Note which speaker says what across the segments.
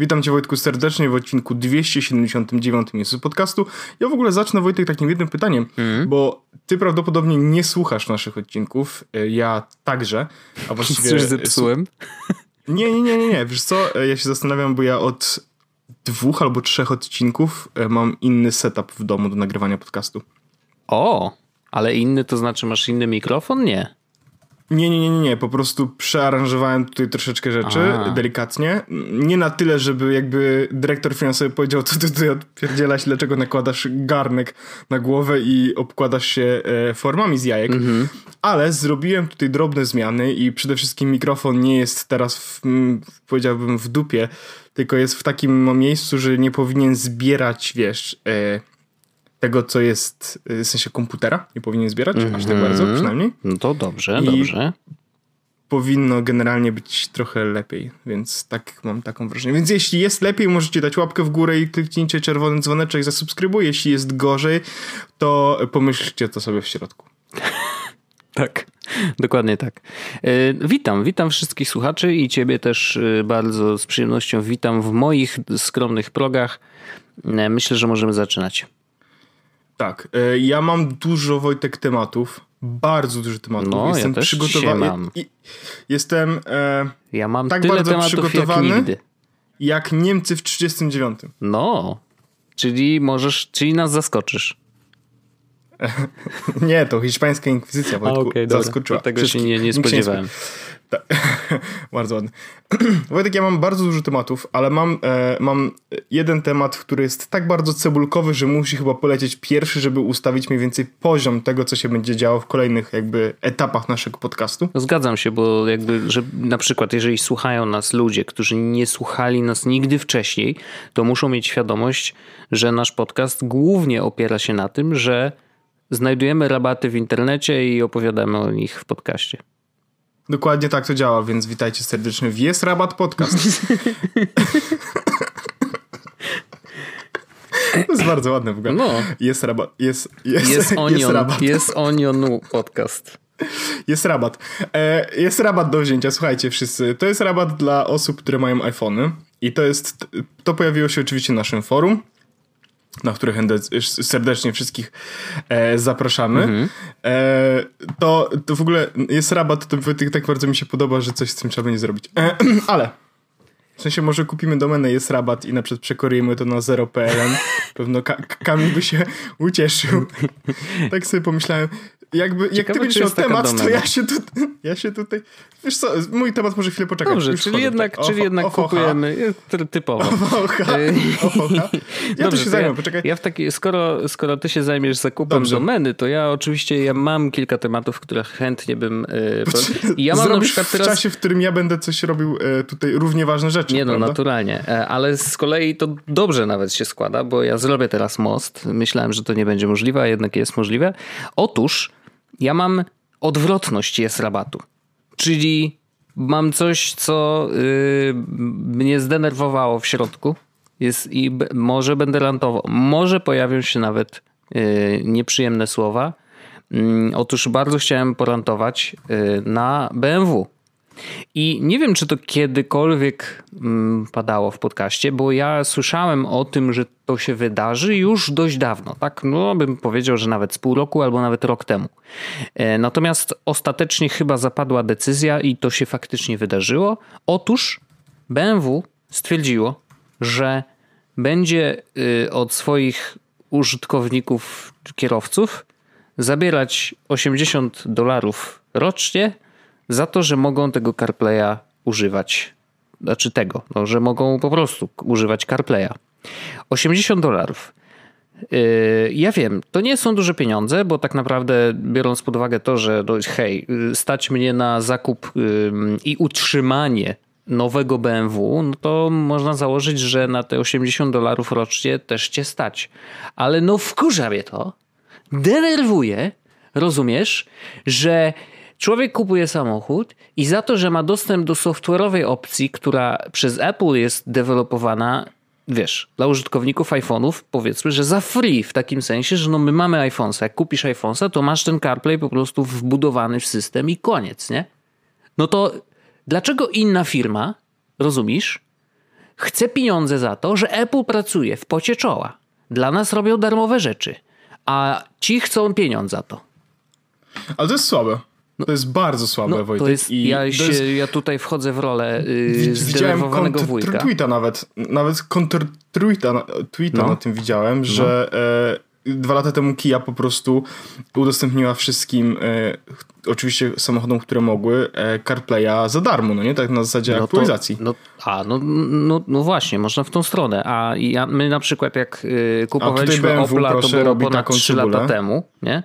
Speaker 1: Witam Cię Wojtku serdecznie w odcinku 279 Jezus Podcastu. Ja w ogóle zacznę Wojtek takim jednym pytaniem, mm. bo Ty prawdopodobnie nie słuchasz naszych odcinków, e, ja także,
Speaker 2: a właściwie... Coś zepsułem?
Speaker 1: Nie, nie, nie, nie, nie, wiesz co, e, ja się zastanawiam, bo ja od dwóch albo trzech odcinków e, mam inny setup w domu do nagrywania podcastu.
Speaker 2: O, ale inny to znaczy masz inny mikrofon? Nie.
Speaker 1: Nie, nie, nie, nie, po prostu przearanżowałem tutaj troszeczkę rzeczy, A. delikatnie. Nie na tyle, żeby jakby dyrektor finansowy powiedział, to ty tutaj odpierdzielaś, dlaczego nakładasz garnek na głowę i obkładasz się e, formami z jajek. Mhm. Ale zrobiłem tutaj drobne zmiany i przede wszystkim mikrofon nie jest teraz, w, powiedziałbym, w dupie, tylko jest w takim miejscu, że nie powinien zbierać, wiesz... E, tego, co jest y, w sensie komputera, nie powinien zbierać, mm -hmm. aż tak mhm. bardzo przynajmniej.
Speaker 2: No to dobrze, I dobrze.
Speaker 1: Powinno generalnie być trochę lepiej, więc tak mam taką wrażenie. Więc jeśli jest lepiej, możecie dać łapkę w górę i kliknijcie czerwony dzwoneczek, zasubskrybuj. Jeśli jest gorzej, to pomyślcie to sobie w środku.
Speaker 2: Tak, dokładnie tak. E, witam, witam wszystkich słuchaczy i ciebie też e, bardzo z przyjemnością witam w moich skromnych progach. Myślę, że możemy zaczynać.
Speaker 1: Tak, e, ja mam dużo Wojtek tematów, bardzo dużo tematów.
Speaker 2: No, jestem ja przygotowany.
Speaker 1: Jestem e,
Speaker 2: ja mam tak bardzo przygotowany, jak, nigdy.
Speaker 1: jak Niemcy w 39.
Speaker 2: No, czyli możesz, czyli nas zaskoczysz.
Speaker 1: nie, to hiszpańska inkwizycja Wojtku, A, okay, zaskoczyła.
Speaker 2: Tego się nie, nie spodziewałem.
Speaker 1: Tak. bardzo ładny. Wojtek, ja mam bardzo dużo tematów, ale mam, e, mam jeden temat, który jest tak bardzo cebulkowy, że musi chyba polecieć pierwszy, żeby ustawić mniej więcej poziom tego, co się będzie działo w kolejnych jakby etapach naszego podcastu.
Speaker 2: No, zgadzam się, bo jakby, że na przykład jeżeli słuchają nas ludzie, którzy nie słuchali nas nigdy wcześniej, to muszą mieć świadomość, że nasz podcast głównie opiera się na tym, że znajdujemy rabaty w internecie i opowiadamy o nich w podcaście.
Speaker 1: Dokładnie tak to działa, więc witajcie serdecznie w Jest Rabat Podcast. To jest bardzo ładne w ogóle. No. Jest rabat. Jest, jest,
Speaker 2: jest, onion, jest rabat. Jest onionu podcast.
Speaker 1: Jest rabat. E, jest rabat do wzięcia, słuchajcie wszyscy. To jest rabat dla osób, które mają iPhony. I to jest, to pojawiło się oczywiście na naszym forum na których serdecznie wszystkich e, zapraszamy. Mhm. E, to, to w ogóle jest rabat, to tak bardzo mi się podoba, że coś z tym trzeba będzie zrobić. E, ale w sensie może kupimy domenę, jest rabat i na przykład przekorujemy to na 0.pln. Pewno Ka Kamil by się ucieszył. tak sobie pomyślałem, jakby, jak ty będziesz miał temat, to ja się, tu, ja się tutaj... Wiesz co, mój temat może chwilę poczekać.
Speaker 2: Dobrze, czyli jednak, tak. czyli jednak kupujemy typowo. Ofocha,
Speaker 1: ofocha. Ja Dobrze, się zajmę, ja, poczekaj.
Speaker 2: Ja w taki, skoro, skoro ty się zajmiesz zakupem Dobrze. domeny, to ja oczywiście ja mam kilka tematów, które chętnie bym...
Speaker 1: Yy, ja mam na przykład teraz... w czasie, w którym ja będę coś robił yy, tutaj równie ważne rzeczy.
Speaker 2: Nie no,
Speaker 1: prawda?
Speaker 2: naturalnie. E, ale z kolei to dobrze nawet się składa, bo ja zrobię teraz most. Myślałem, że to nie będzie możliwe, a jednak jest możliwe. Otóż ja mam odwrotność jest rabatu. Czyli mam coś, co yy, mnie zdenerwowało w środku. Jest, I b, może będę rantował. Może pojawią się nawet yy, nieprzyjemne słowa. Yy, otóż bardzo chciałem porantować y, na BMW. I nie wiem, czy to kiedykolwiek mm, padało w podcaście, bo ja słyszałem o tym, że to się wydarzy już dość dawno, tak? No, bym powiedział, że nawet z pół roku albo nawet rok temu. E, natomiast ostatecznie chyba zapadła decyzja i to się faktycznie wydarzyło. Otóż BMW stwierdziło, że będzie y, od swoich użytkowników, kierowców zabierać 80 dolarów rocznie za to, że mogą tego CarPlaya używać. Znaczy tego, no, że mogą po prostu używać CarPlaya. 80 dolarów. Yy, ja wiem, to nie są duże pieniądze, bo tak naprawdę biorąc pod uwagę to, że no, hej, stać mnie na zakup yy, i utrzymanie nowego BMW, no to można założyć, że na te 80 dolarów rocznie też cię stać. Ale no wkurza mnie to, denerwuje, rozumiesz, że człowiek kupuje samochód i za to, że ma dostęp do software'owej opcji, która przez Apple jest dewelopowana, wiesz, dla użytkowników iPhone'ów, powiedzmy, że za free w takim sensie, że no my mamy iPhone'a, jak kupisz iPhone'a, to masz ten CarPlay po prostu wbudowany w system i koniec, nie? No to dlaczego inna firma, rozumiesz, chce pieniądze za to, że Apple pracuje w pocie czoła? Dla nas robią darmowe rzeczy, a ci chcą pieniądze za to.
Speaker 1: Ale to jest słabe. No, to jest bardzo słabe, no, Wojtek.
Speaker 2: To jest, I ja, się, jest, ja tutaj wchodzę w rolę yy, zdenerwowanego wujka.
Speaker 1: tweeta nawet, nawet kontr tweeta, tweeta no. na tym widziałem, no. że e, dwa lata temu Kia po prostu udostępniła wszystkim, e, oczywiście samochodom, które mogły, e, CarPlaya za darmo, no nie? Tak na zasadzie no aktualizacji.
Speaker 2: To, no, a, no, no, no właśnie, można w tą stronę. A ja, my na przykład jak y, kupowaliśmy BMW, Opla, to było ponad 3 lata temu, nie?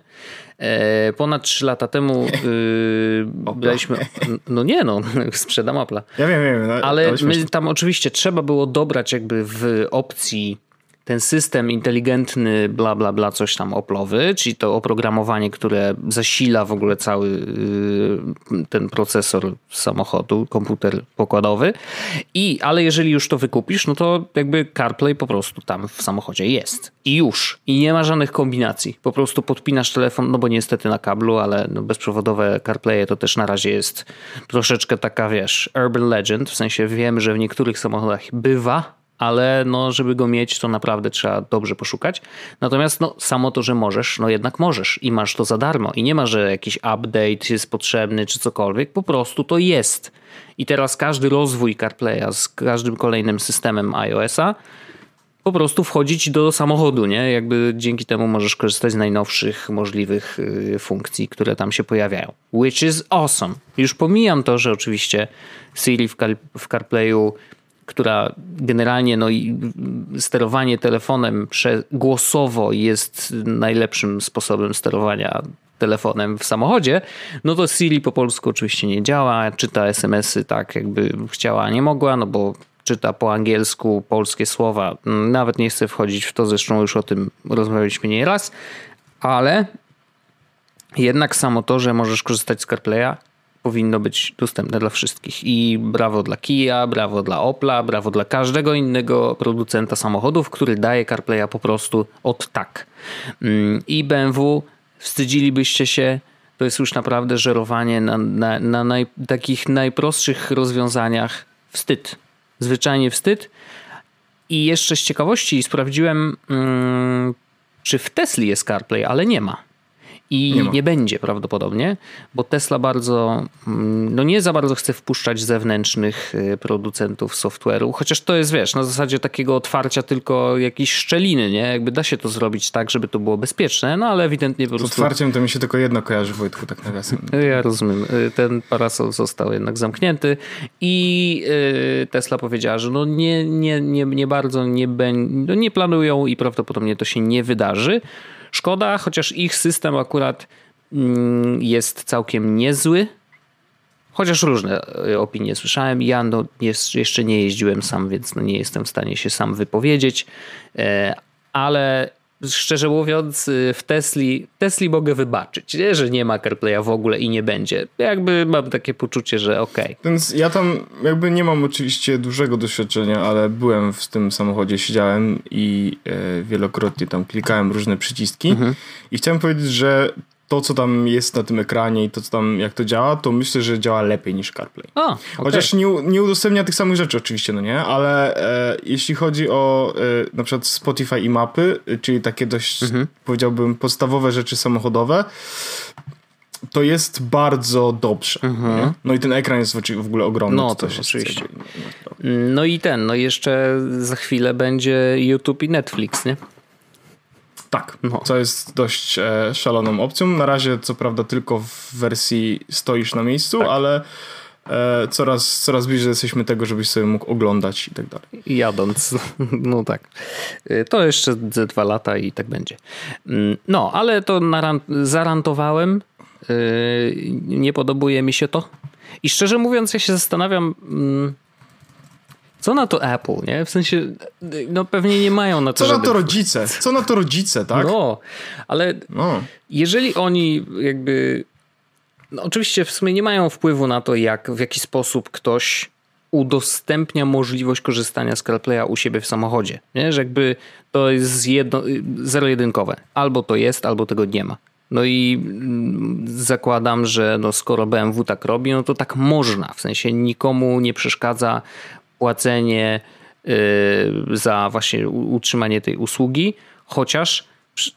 Speaker 2: E, ponad 3 lata temu byliśmy. No nie, no, sprzedam Apple'a.
Speaker 1: Ja wiem, wiem. No,
Speaker 2: ale my tam oczywiście trzeba było dobrać jakby w opcji ten system inteligentny, bla, bla, bla, coś tam oplowy, czyli to oprogramowanie, które zasila w ogóle cały y, ten procesor samochodu, komputer pokładowy. I, ale jeżeli już to wykupisz, no to jakby CarPlay po prostu tam w samochodzie jest. I już. I nie ma żadnych kombinacji. Po prostu podpinasz telefon, no bo niestety na kablu, ale no bezprzewodowe CarPlay to też na razie jest troszeczkę taka, wiesz, urban legend, w sensie wiem, że w niektórych samochodach bywa, ale no, żeby go mieć, to naprawdę trzeba dobrze poszukać. Natomiast no, samo to, że możesz, no jednak możesz i masz to za darmo. I nie ma, że jakiś update jest potrzebny czy cokolwiek, po prostu to jest. I teraz każdy rozwój CarPlaya z każdym kolejnym systemem iOS-a po prostu wchodzić do samochodu, nie? Jakby dzięki temu możesz korzystać z najnowszych możliwych y, funkcji, które tam się pojawiają. Which is awesome. Już pomijam to, że oczywiście Siri w, Car w CarPlayu która generalnie no, sterowanie telefonem głosowo jest najlepszym sposobem sterowania telefonem w samochodzie, no to Siri po polsku oczywiście nie działa, czyta SMS-y tak jakby chciała, a nie mogła, no bo czyta po angielsku polskie słowa. Nawet nie chcę wchodzić w to, zresztą już o tym rozmawialiśmy nie raz, ale jednak samo to, że możesz korzystać z CarPlaya powinno być dostępne dla wszystkich. I brawo dla Kia, brawo dla Opla, brawo dla każdego innego producenta samochodów, który daje CarPlaya po prostu od tak. Mm, I BMW, wstydzilibyście się, to jest już naprawdę żerowanie na, na, na naj, takich najprostszych rozwiązaniach. Wstyd. Zwyczajnie wstyd. I jeszcze z ciekawości sprawdziłem, hmm, czy w Tesli jest CarPlay, ale nie ma. I nie, nie, będzie prawdopodobnie, bo Tesla bardzo, mm, no nie za bardzo chce wpuszczać zewnętrznych y, producentów software'u, chociaż to jest, wiesz, na zasadzie takiego otwarcia tylko jakiejś szczeliny, nie? Jakby da się to zrobić tak, żeby to było bezpieczne, no ale ewidentnie po
Speaker 1: prostu... Z otwarciem to mi się tylko jedno kojarzy, Wojtku, tak nawiasem.
Speaker 2: Ja rozumiem. Y, ten parasol został jednak zamknięty i y, Tesla powiedziała, że no nie, nie, nie, nie bardzo nie, no nie planują i prawdopodobnie to się nie wydarzy. Szkoda, chociaż ich system akurat mm, jest całkiem niezły. Chociaż różne e, opinie słyszałem. Ja no, jeszcze nie jeździłem sam, więc no nie jestem w stanie się sam wypowiedzieć. E, ale szczerze mówiąc, y, w Tesli, Tesli mogę wybaczyć, nie? że nie ma CarPlaya w ogóle i nie będzie. Jakby mam takie poczucie, że okej. Okay.
Speaker 1: Więc ja tam jakby nie mam oczywiście dużego doświadczenia, ale byłem w tym samochodzie, siedziałem i e, wielokrotnie tam klikałem różne przyciski mhm. i chciałem powiedzieć, że to, co tam jest na tym ekranie i to, co tam, jak to działa, to myślę, że działa lepiej niż CarPlay. A, okay. Chociaż nie, nie udostępnia tych samych rzeczy oczywiście, no nie? Ale e, jeśli chodzi o e, na przykład Spotify i mapy, czyli takie dość, mhm. powiedziałbym, podstawowe rzeczy samochodowe, to jest bardzo dobrze. Mhm. No i ten ekran jest w ogóle ogromny.
Speaker 2: No to, to oczywiście. no i ten, no jeszcze za chwilę będzie YouTube i Netflix, nie?
Speaker 1: Tak, no. co jest dość e, szaloną opcją. Na razie, co prawda, tylko w wersji stoisz na miejscu, tak. ale e, coraz, coraz bliżej jesteśmy tego, żebyś sobie mógł oglądać i tak dalej.
Speaker 2: Jadąc, no tak. E, to jeszcze ze dwa lata i tak będzie. Mm, no, ale to zarantowałem. E, nie podobuje mi się to. I szczerze mówiąc, ja się zastanawiam, mm, Co na to Apple, nie? W sensie, no pewnie nie mają na to
Speaker 1: Co
Speaker 2: żeby...
Speaker 1: na to rodzice? Co na to rodzice, tak?
Speaker 2: No, ale
Speaker 1: No.
Speaker 2: jeżeli oni jakby... No oczywiście w sumie nie mają wpływu na to, jak, w jaki sposób ktoś udostępnia możliwość korzystania z CarPlaya u siebie w samochodzie. Nie? Że jakby to jest jedno, zero-jedynkowe. Albo to jest, albo tego nie ma. No i mm, zakładam, że no skoro BMW tak robi, no to tak można. W sensie nikomu nie przeszkadza płacenie yy, za właśnie utrzymanie tej usługi, chociaż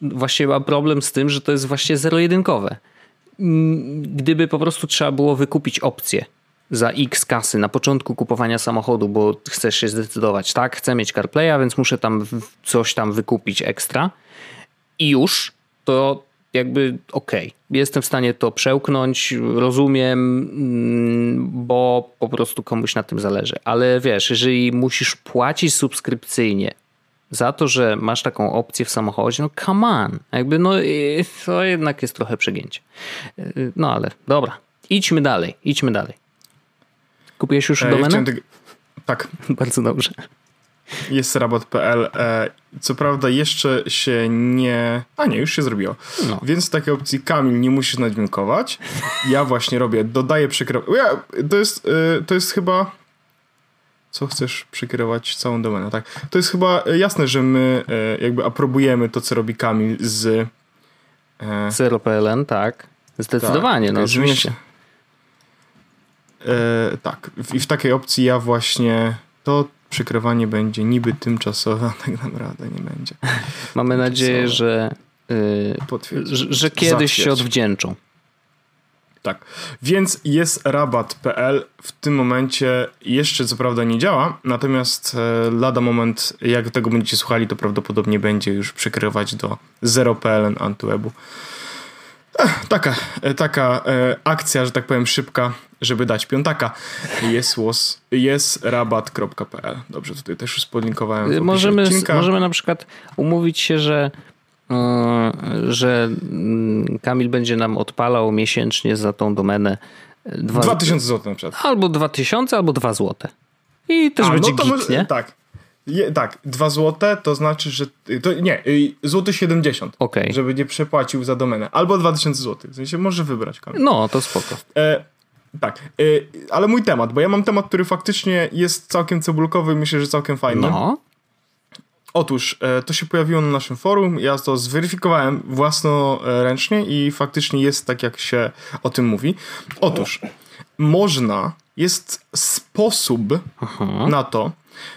Speaker 2: właśnie ma problem z tym, że to jest właśnie zero-jedynkowe. Mm, Gdyby po prostu trzeba było wykupić opcję za x kasy na początku kupowania samochodu, bo chcesz się zdecydować, tak, chcę mieć CarPlaya, więc muszę tam coś tam wykupić ekstra i już, to jakby okej, jestem w stanie to przełknąć, rozumiem, mm, bo po prostu komuś na tym zależy. Ale wiesz, jeżeli musisz płacić subskrypcyjnie za to, że masz taką opcję w samochodzie, no come on. Jakby no to jednak jest trochę przegięcie. No ale dobra, idźmy dalej, idźmy dalej. Kupiłeś już
Speaker 1: E, ja
Speaker 2: domenę?
Speaker 1: Tak,
Speaker 2: Bardzo dobrze.
Speaker 1: Jest rabat.pl. E, co prawda jeszcze się nie... A nie, już się zrobiło.
Speaker 2: No.
Speaker 1: Więc w takiej opcji Kamil nie musisz nadźwiękować. Ja właśnie robię, dodaję. Ja, to, jest, e, to jest chyba... Co chcesz przekierować całą domenę, tak? To jest chyba jasne, że my e, jakby aprobujemy to, co robi Kamil z... E,
Speaker 2: 0PLN, tak. Zdecydowanie,
Speaker 1: tak,
Speaker 2: no oczywiście.
Speaker 1: się. E, tak, i w takiej opcji ja właśnie to przykrywanie będzie niby tymczasowe, a tak naprawdę nie będzie.
Speaker 2: Mamy nadzieję, że, yy, że, kiedyś się odwdzięczą.
Speaker 1: Tak, więc jest rabat.pl w tym momencie jeszcze co prawda nie działa, natomiast e, lada moment, jak tego będziecie słuchali, to prawdopodobnie będzie już przykrywać do 0.pl Antywebu. Taka, e, taka e, akcja, że tak powiem, szybka, żeby dać piątaka. Jest, was, jest rabat.pl. Dobrze, tutaj też już podlinkowałem.
Speaker 2: Możemy,
Speaker 1: odcinka.
Speaker 2: możemy na przykład umówić się, że, yy, że mm, Kamil będzie nam odpalał miesięcznie za tą domenę yy, dwa,
Speaker 1: 2000 zł na przykład.
Speaker 2: albo 2000, albo 2 złote. I też
Speaker 1: A,
Speaker 2: będzie
Speaker 1: no to
Speaker 2: git,
Speaker 1: może-
Speaker 2: nie?
Speaker 1: Tak. Je, tak, 2 złote to znaczy, że. To, nie, y, złoty 70.
Speaker 2: Okej.
Speaker 1: Żeby nie przepłacił za domenę. Albo 2000 zł. W sensie może wybrać. Kamil.
Speaker 2: No, to spoko.
Speaker 1: E, tak, e, ale mój temat, bo ja mam temat, który faktycznie jest całkiem cebulkowy i myślę, że całkiem fajny.
Speaker 2: No,
Speaker 1: Otóż e, to się pojawiło na naszym forum, ja to zweryfikowałem własnoręcznie i faktycznie jest tak, jak się o tym mówi. Otóż można, jest sposób na to,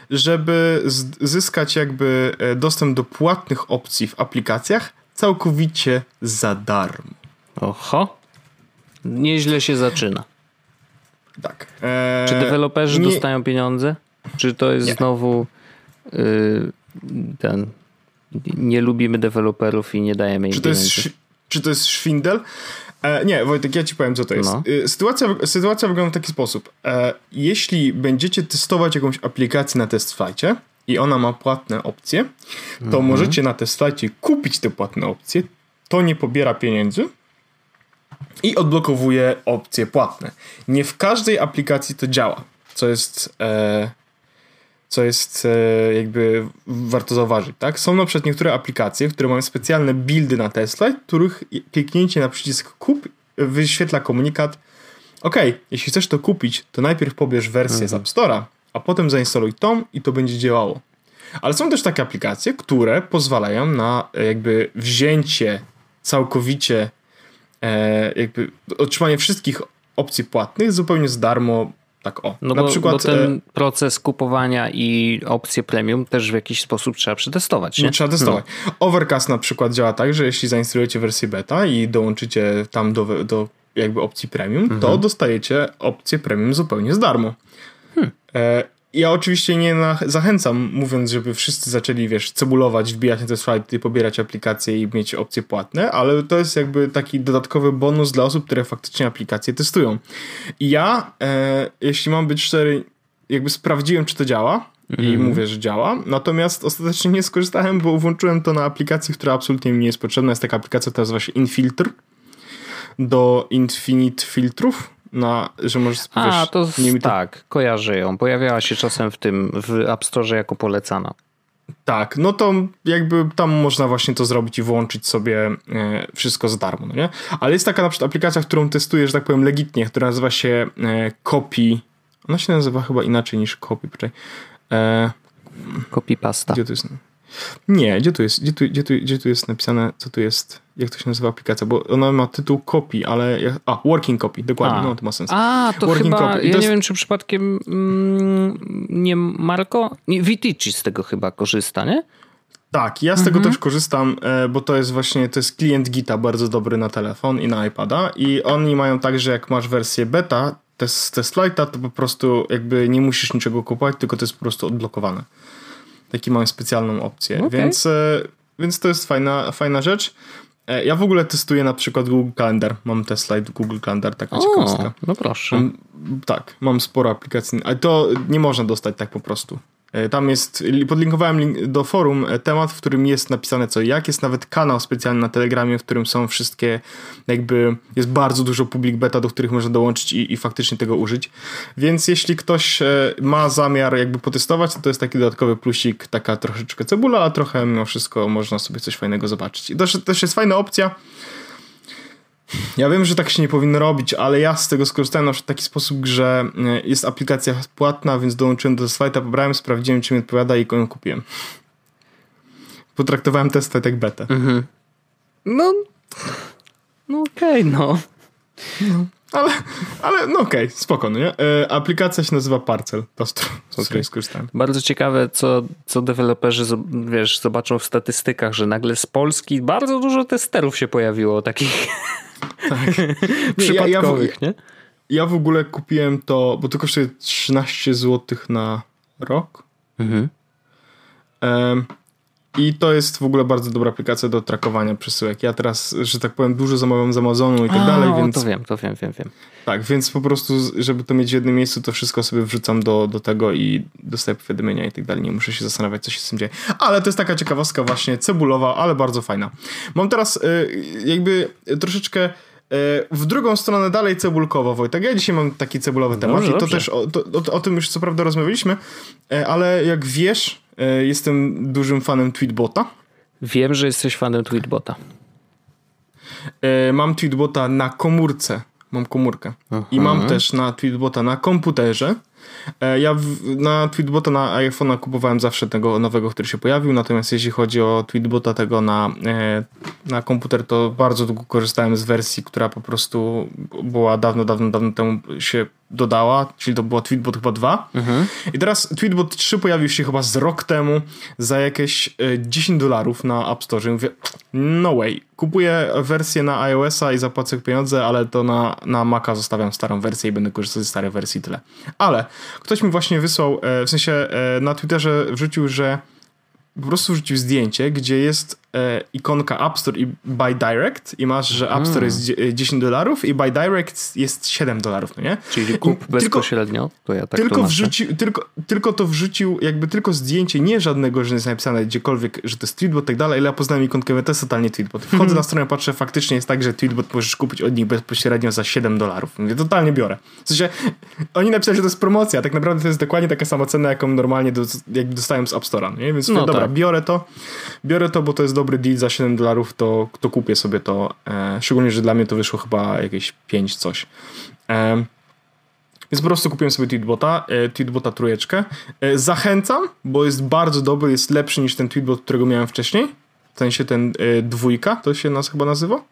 Speaker 1: żeby zyskać jakby e, dostęp do płatnych opcji w aplikacjach całkowicie za darmo.
Speaker 2: oho. Nieźle się zaczyna.
Speaker 1: Tak. E,
Speaker 2: Czy deweloperzy
Speaker 1: nie-
Speaker 2: dostają pieniądze? Czy to jest
Speaker 1: Nie.
Speaker 2: znowu yy, ten. Nie lubimy deweloperów i nie dajemy im
Speaker 1: Czy to jest,
Speaker 2: pieniędzy?
Speaker 1: sz- czy to jest szwindel? E, nie, Wojtek, ja ci powiem, co to jest.
Speaker 2: No.
Speaker 1: Y, Sytuacja, sytuacja wygląda w taki sposób. E, jeśli będziecie testować jakąś aplikację na test flightie i ona ma płatne opcje, to
Speaker 2: Mhm.
Speaker 1: możecie na test flightie kupić te płatne opcje. To nie pobiera pieniędzy i odblokowuje opcje płatne. Nie w każdej aplikacji to działa, co jest, e, co jest e, jakby warto zauważyć. Tak? Są na przykład niektóre aplikacje, które mają specjalne buildy na Tesla, których kliknięcie na przycisk kup wyświetla komunikat OK, jeśli chcesz to kupić, to najpierw pobierz wersję z App Store'a, a potem zainstaluj tą i to będzie działało. Ale są też takie aplikacje, które pozwalają na e, jakby wzięcie całkowicie e, jakby otrzymanie wszystkich opcji płatnych zupełnie za darmo, tak o.
Speaker 2: No
Speaker 1: na
Speaker 2: bo,
Speaker 1: przykład
Speaker 2: bo ten
Speaker 1: e,
Speaker 2: proces kupowania i opcje premium też w jakiś sposób trzeba przetestować. Nie?
Speaker 1: no, trzeba testować. Overcast na przykład działa tak, że jeśli zainstalujecie wersję beta i dołączycie tam do, do jakby opcji premium,
Speaker 2: Mhm.
Speaker 1: to dostajecie opcję premium zupełnie z darmo. E, ja oczywiście nie zachęcam, mówiąc, żeby wszyscy zaczęli, wiesz, cebulować, wbijać na te slajdy, pobierać aplikacje i mieć opcje płatne, ale to jest jakby taki dodatkowy bonus dla osób, które faktycznie aplikacje testują. I ja, e, jeśli mam być szczery, jakby sprawdziłem, czy to działa i mówię, że działa, natomiast ostatecznie nie skorzystałem, bo włączyłem to na aplikacji, która absolutnie mi nie jest potrzebna. Jest taka aplikacja, która nazywa się Infiltr do Infinite Filtrów na, że możesz
Speaker 2: A, to z, tak, kojarzę ją. Pojawiała się czasem w tym, w App Store jako polecana.
Speaker 1: Tak, no to jakby tam można właśnie to zrobić i włączyć sobie e, wszystko za darmo, no nie? Ale jest taka na przykład aplikacja, którą testuję, że tak powiem legitnie, która nazywa się e, Copy. Ona się nazywa chyba inaczej niż Copy, poczekaj. E,
Speaker 2: Copy Pasta.
Speaker 1: Gdzie to jest? Nie, gdzie tu jest, gdzie tu, gdzie, tu, gdzie tu jest napisane, co tu jest, jak to się nazywa aplikacja, bo ona ma tytuł copy, ale, a, working copy, dokładnie, a. no to ma sens.
Speaker 2: A, to working chyba, copy. ja nie wiem, czy przypadkiem mm, nie Marco, nie, Vitici z tego chyba korzysta, nie?
Speaker 1: Tak, ja z tego mhm. też korzystam, e, bo to jest właśnie, to jest klient Gita bardzo dobry na telefon i na iPada i oni mają tak, że jak masz wersję beta, test, test lighta, to po prostu jakby nie musisz niczego kupować, tylko to jest po prostu odblokowane. Taki mam specjalną opcję, okay. więc, e, więc to jest fajna, fajna rzecz. E, ja w ogóle testuję na przykład Google Calendar. Mam test slide Google Calendar, taka o, ciekawostka.
Speaker 2: No proszę.
Speaker 1: Mam, tak, mam sporo aplikacji, ale to nie można dostać tak po prostu. E, tam jest, podlinkowałem link do forum e, temat, w którym jest napisane co jak. Jest nawet kanał specjalny na Telegramie, w którym są wszystkie, jakby jest bardzo dużo public beta, do których można dołączyć i, i faktycznie tego użyć. Więc jeśli ktoś e, ma zamiar jakby potestować, to, to jest taki dodatkowy plusik, taka troszeczkę cebula, a trochę mimo wszystko można sobie coś fajnego zobaczyć. I to też jest fajna opcja, ja wiem, że tak się nie powinno robić, ale ja z tego skorzystałem na przykład w taki sposób, że e, jest aplikacja płatna, więc dołączyłem do slajda, pobrałem, sprawdziłem, czy mi odpowiada i ją kupiłem. Potraktowałem test jak betę. Mhm.
Speaker 2: No, no okej, okay, no.
Speaker 1: no. Ale, ale no okej, okay, spoko, no nie? E, aplikacja się nazywa Parcel, to z której skorzystałem.
Speaker 2: Bardzo ciekawe, co, co deweloperzy wiesz, zobaczą w statystykach, że nagle z Polski bardzo dużo testerów się pojawiło, takich tak. przypadkowych,
Speaker 1: ja, ja,
Speaker 2: nie?
Speaker 1: Ja w ogóle kupiłem to, bo to kosztuje 13 zł na rok. Mhm. Um, i to jest w ogóle bardzo dobra aplikacja do trakowania przesyłek. Ja teraz, że tak powiem, dużo zamawiam z Amazonu i tak A, dalej, więc...
Speaker 2: to wiem, to wiem, wiem, wiem.
Speaker 1: Tak, więc po prostu, żeby to mieć w jednym miejscu, to wszystko sobie wrzucam do, do tego i dostaję powiadomienia i tak dalej. Nie muszę się zastanawiać, co się z tym dzieje. Ale to jest taka ciekawostka właśnie cebulowa, ale bardzo fajna. Mam teraz y, jakby troszeczkę y, w drugą stronę dalej cebulkowo, Wojtek. Ja dzisiaj mam taki cebulowy temat dobrze, i to dobrze. też o, to, o, o, tym już co prawda rozmawialiśmy, y, ale jak wiesz, jestem dużym fanem Tweetbota.
Speaker 2: Wiem, że jesteś fanem Tweetbota.
Speaker 1: E, mam Tweetbota na komórce. Mam komórkę. Aha. I mam też na Tweetbota na komputerze. E, ja w, na Tweetbota na iPhone'a kupowałem zawsze tego nowego, który się pojawił, natomiast jeśli chodzi o Tweetbota tego na, na komputer, to bardzo długo korzystałem z wersji, która po prostu była dawno, dawno, dawno temu się dodała, czyli to było Tweetbot chyba 2. Mhm. I teraz Tweetbot 3 pojawił się chyba z rok temu za jakieś 10 e, dolarów na App Store. I mówię, no way. Kupuję wersję na iOS-a i zapłacę pieniądze, ale to na, na Maca zostawiam starą wersję i będę korzystał ze starej wersji tyle. Ale ktoś mi właśnie wysłał, e, w sensie e, na Twitterze wrzucił, że po prostu wrzucił zdjęcie, gdzie jest e, ikonka App Store i Buy Direct i masz, że App Store jest 10 e, dolarów i Buy Direct jest 7 dolarów, no nie?
Speaker 2: Czyli kup I bezpośrednio, tylko, to ja tak
Speaker 1: tylko to wrzucił, tylko, tylko to wrzucił, jakby tylko zdjęcie, nie żadnego, że jest napisane gdziekolwiek, że to jest Tweetbot i tak dalej, ale ja poznałem ikonkę, to jest totalnie Tweetbot. Wchodzę hmm. na stronę, patrzę, faktycznie jest tak, że Tweetbot możesz kupić od nich bezpośrednio za 7 dolarów. Mówię, totalnie biorę. W sensie, oni napisali, że to jest promocja, tak naprawdę to jest dokładnie taka sama cena, jaką normalnie do, dostałem z App Store'a, nie? Więc no, dobra, tak. biorę to, biorę to, bo to jest dobry deal za 7 dolarów, to, to kupię sobie to. E, szczególnie, że dla mnie to wyszło chyba jakieś 5 coś. E, więc po prostu kupiłem sobie Tweetbota, e, Tweetbota trójeczkę. E, zachęcam, bo jest bardzo dobry, jest lepszy niż ten Tweetbot, którego miałem wcześniej. W sensie ten e, dwójka, to się nas chyba nazywa.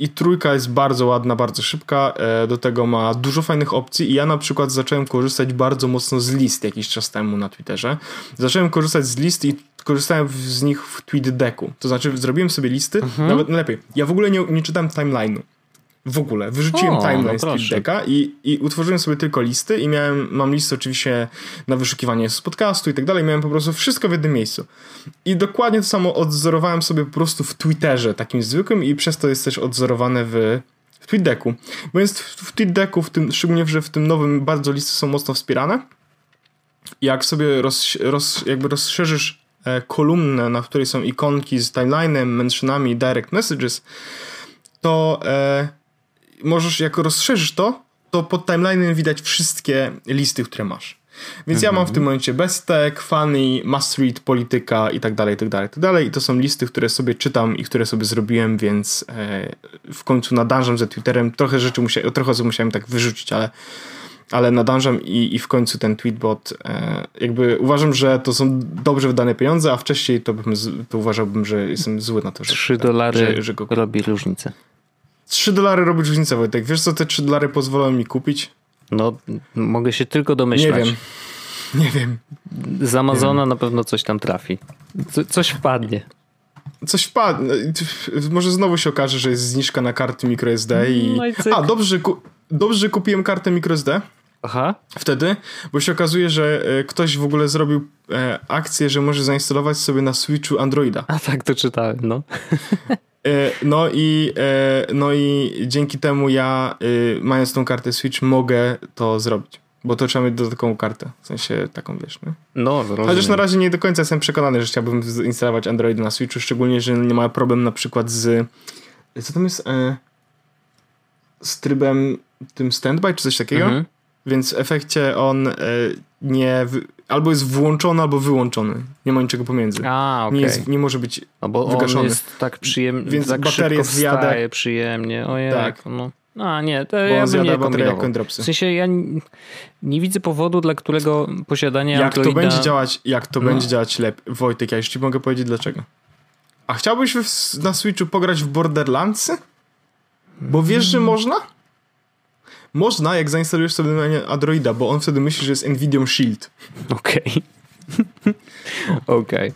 Speaker 1: I trójka jest bardzo ładna, bardzo szybka, e, do tego ma dużo fajnych opcji i ja na przykład zacząłem korzystać bardzo mocno z list jakiś czas temu na Twitterze. Zacząłem korzystać z list i korzystałem z nich w TweetDecku. To znaczy zrobiłem sobie listy, mhm. nawet lepiej. Ja w ogóle nie, nie czytałem timeline'u. W ogóle. Wyrzuciłem o, timeline no z Decka i, i utworzyłem sobie tylko listy i miałem, mam listy oczywiście na wyszukiwanie z podcastu i tak dalej. Miałem po prostu wszystko w jednym miejscu. I dokładnie to samo odzorowałem sobie po prostu w Twitterze takim zwykłym i przez to jest też odzorowane w, w TweetDecku. Bo jest w, w TweetDecku, w tym, szczególnie, że w tym nowym bardzo listy są mocno wspierane. Jak sobie roz, roz, jakby rozszerzysz e, kolumnę, na której są ikonki z timeline'em, mentionami, direct messages, to... E, możesz, jak rozszerzysz to, to pod timeline'em widać wszystkie listy, które masz. Więc ja mam w tym momencie Bestek, Funny, Must Read, Polityka i tak dalej, i tak dalej, i tak dalej. I to są listy, które sobie czytam i które sobie zrobiłem, więc e, w końcu nadążam ze Twitterem. Trochę rzeczy musiałem, trochę musiałem tak wyrzucić, ale ale nadążam i, i w końcu ten tweetbot e, jakby uważam, że to są dobrze wydane pieniądze, a wcześniej to, bym, to uważałbym, że jestem zły na to, że,
Speaker 2: 3 dolary
Speaker 1: że, że go...
Speaker 2: robi różnicę.
Speaker 1: 3 dolary robi różnicę, Wojtek. Wiesz co te 3 dolary pozwolą mi kupić?
Speaker 2: No, mogę się tylko domyślać.
Speaker 1: Nie wiem. Nie wiem.
Speaker 2: Z Amazona na pewno coś tam trafi. Co, coś wpadnie.
Speaker 1: Coś wpadnie. Może znowu się okaże, że jest zniżka na karty microSD i...
Speaker 2: No i.
Speaker 1: A, dobrze, że, ku... dobrze, że kupiłem kartę microSD
Speaker 2: Aha.
Speaker 1: wtedy, bo się okazuje, że e, ktoś w ogóle zrobił e, akcję, że może zainstalować sobie na Switchu Androida.
Speaker 2: A tak to czytałem, no.
Speaker 1: E, No i, e, no i dzięki temu ja, e, mając tą kartę Switch, mogę to zrobić. Bo to trzeba mieć dodatkową kartę. W sensie taką, wiesz, nie?
Speaker 2: No, rozumiem.
Speaker 1: Chociaż na razie nie do końca jestem przekonany, że chciałbym zainstalować Androida na Switchu, szczególnie, że nie ma problem na przykład z... Co tam jest? Z trybem tym standby, czy coś takiego?
Speaker 2: Mhm.
Speaker 1: Więc w efekcie on nie... Albo jest włączony, albo wyłączony. Nie ma niczego pomiędzy.
Speaker 2: A, okej.
Speaker 1: nie, jest, nie może być...
Speaker 2: No bo
Speaker 1: wygaszony.
Speaker 2: on jest tak przyjemny,
Speaker 1: Więc
Speaker 2: tak szybko
Speaker 1: zjada.
Speaker 2: przyjemnie. Ojej,
Speaker 1: Tak.
Speaker 2: no. A nie, to
Speaker 1: Bo
Speaker 2: ja bym nie kombinował. W sensie ja nie, nie widzę powodu, dla którego posiadanie
Speaker 1: Jak to
Speaker 2: Androida...
Speaker 1: będzie działać, jak to
Speaker 2: No.
Speaker 1: będzie działać lepiej. Wojtek, ja już ci mogę powiedzieć dlaczego. A chciałbyś w, na Switchu pograć w Borderlandsy? Bo wiesz, że można? Można, jak zainstalujesz sobie na Androida, bo on wtedy myśli, że jest Nvidia Shield.
Speaker 2: Okej. Okej.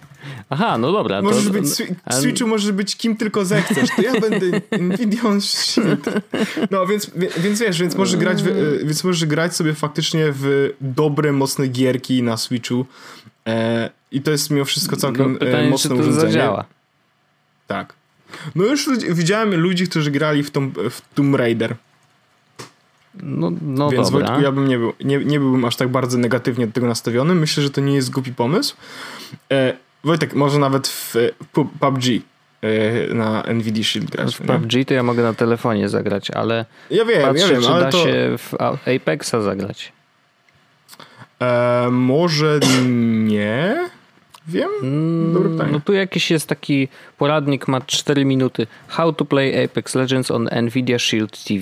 Speaker 2: Aha, no dobra.
Speaker 1: Możesz
Speaker 2: to,
Speaker 1: być, w Switchu możesz być kim tylko zechcesz. To ja będę Nvidia Shield. No, więc, więc wiesz, więc możesz, grać, w, e, więc możesz grać sobie faktycznie w dobre, mocne gierki na Switchu. E, I to jest mimo wszystko całkiem
Speaker 2: no,
Speaker 1: e,
Speaker 2: pytanie, czy
Speaker 1: mocne
Speaker 2: to
Speaker 1: urządzenie.
Speaker 2: zadziała.
Speaker 1: Tak. No już widziałem ludzi, którzy grali w, tą, w Tomb Raider.
Speaker 2: No, no
Speaker 1: więc
Speaker 2: dobra.
Speaker 1: Wojtku, ja bym nie, był, nie, nie byłbym aż tak bardzo negatywnie do tego nastawiony. Myślę, że to nie jest głupi pomysł. E, Wojtek, może nawet w pu- PUBG e, na Nvidia Shield grać.
Speaker 2: W
Speaker 1: nie?
Speaker 2: PUBG to ja mogę na telefonie zagrać, ale
Speaker 1: Ja wiem,
Speaker 2: patrzę,
Speaker 1: ja wiem,
Speaker 2: czy
Speaker 1: ale
Speaker 2: da
Speaker 1: to
Speaker 2: się w Apexa zagrać.
Speaker 1: e, może nie wiem. Dobre pytanie.
Speaker 2: No tu jakiś jest taki poradnik, ma 4 minuty. How to play Apex Legends on Nvidia Shield TV.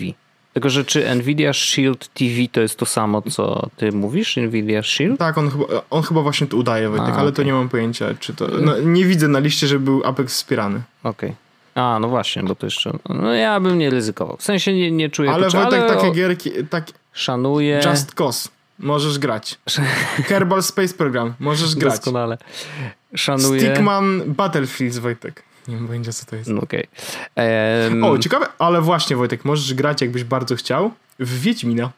Speaker 2: Tylko, że czy Nvidia Shield TV to jest to samo, co ty mówisz? Nvidia Shield?
Speaker 1: Tak, on chyba, on chyba właśnie to udaje, Wojtek,
Speaker 2: A,
Speaker 1: ale to nie mam pojęcia, czy to... No, nie widzę na liście, że był Apex wspierany.
Speaker 2: Okej. A, no właśnie, bo to jeszcze... No ja bym nie ryzykował. W sensie nie, nie czuję
Speaker 1: Ale Wojtek,
Speaker 2: ale
Speaker 1: takie gierki, tak,
Speaker 2: szanuję.
Speaker 1: Just Cause, możesz grać. Kerbal Space Program, możesz grać.
Speaker 2: Doskonale. Szanuję.
Speaker 1: Stickman Battlefields, Wojtek. Nie mam pojęcia, co to jest.
Speaker 2: No Okej. Em,
Speaker 1: O, ciekawe, ale właśnie, Wojtek, możesz grać, jakbyś bardzo chciał, w Wiedźmina.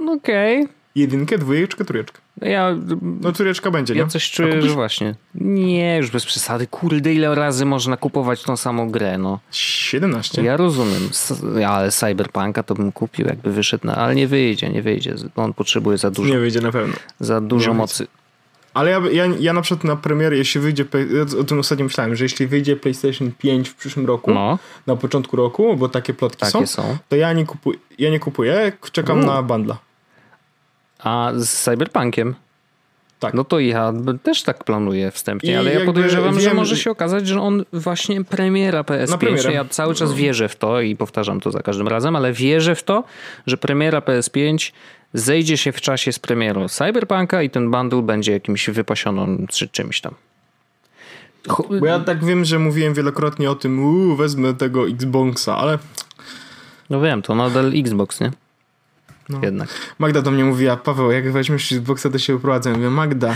Speaker 2: no Okej.
Speaker 1: Jedynkę, dwójeczkę, trójeczkę.
Speaker 2: Ja,
Speaker 1: No, trójeczka będzie, nie?
Speaker 2: ja coś czuję, że właśnie. Nie, już bez przesady. Kurde, ile razy można kupować tą samą grę, no.
Speaker 1: 17.
Speaker 2: Ja rozumiem, ja, ale Cyberpunka to bym kupił, jakby wyszedł, na, ale nie wyjdzie, nie wyjdzie. On potrzebuje za dużo,
Speaker 1: Nie wyjdzie na pewno.
Speaker 2: za dużo
Speaker 1: nie
Speaker 2: mocy.
Speaker 1: Ale ja, ja, ja na przykład na premierę, jeśli wyjdzie, o tym ostatnio myślałem, że jeśli wyjdzie PlayStation 5 w przyszłym roku,
Speaker 2: No,
Speaker 1: na początku roku, bo takie plotki
Speaker 2: takie
Speaker 1: są,
Speaker 2: są.
Speaker 1: to ja nie, kupuję, ja nie kupuję, czekam
Speaker 2: U.
Speaker 1: na bundla.
Speaker 2: A z Cyberpunkiem?
Speaker 1: Tak.
Speaker 2: No to ja też tak planuję wstępnie,
Speaker 1: I
Speaker 2: ale ja podejrzewam, że
Speaker 1: wiem,
Speaker 2: może
Speaker 1: że-
Speaker 2: się okazać, że on właśnie premiera PS5.
Speaker 1: premierę.
Speaker 2: Ja cały czas wierzę w to i powtarzam to za każdym razem, ale wierzę w to, że premiera PS5 zejdzie się w czasie z premierą Cyberpunka i ten bundle będzie jakimś wypasionym czy czymś tam.
Speaker 1: Bo ja tak wiem, że mówiłem wielokrotnie o tym, uuu, wezmę tego Xboxa, ale
Speaker 2: No wiem, to nadal Xbox, nie?
Speaker 1: No.
Speaker 2: Jednak.
Speaker 1: Magda do mnie mówiła, Paweł, jak weźmiesz Xboxa, to się uprowadzę. Ja mówię, Magda,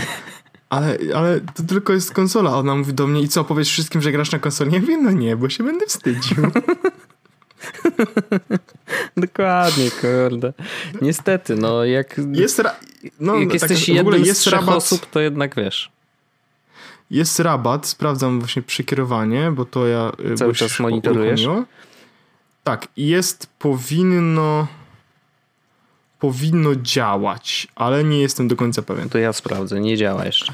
Speaker 1: ale, ale to tylko jest konsola. Ona mówi do mnie, i co, powiesz wszystkim, że grasz na konsoli? Ja mówię, no nie, bo się będę wstydził.
Speaker 2: Dokładnie, kurde. Niestety, no jak,
Speaker 1: Jest, ra- no,
Speaker 2: jak
Speaker 1: tak,
Speaker 2: jesteś
Speaker 1: ogóle
Speaker 2: jednym z
Speaker 1: jest
Speaker 2: trzech
Speaker 1: rabat,
Speaker 2: osób, to jednak wiesz.
Speaker 1: jest rabat, sprawdzam właśnie przekierowanie, bo to ja... y,
Speaker 2: Cały czas monitorujesz?
Speaker 1: uruchomiło. Tak, jest, powinno powinno działać, ale nie jestem do końca pewien.
Speaker 2: To ja sprawdzę, nie działa jeszcze.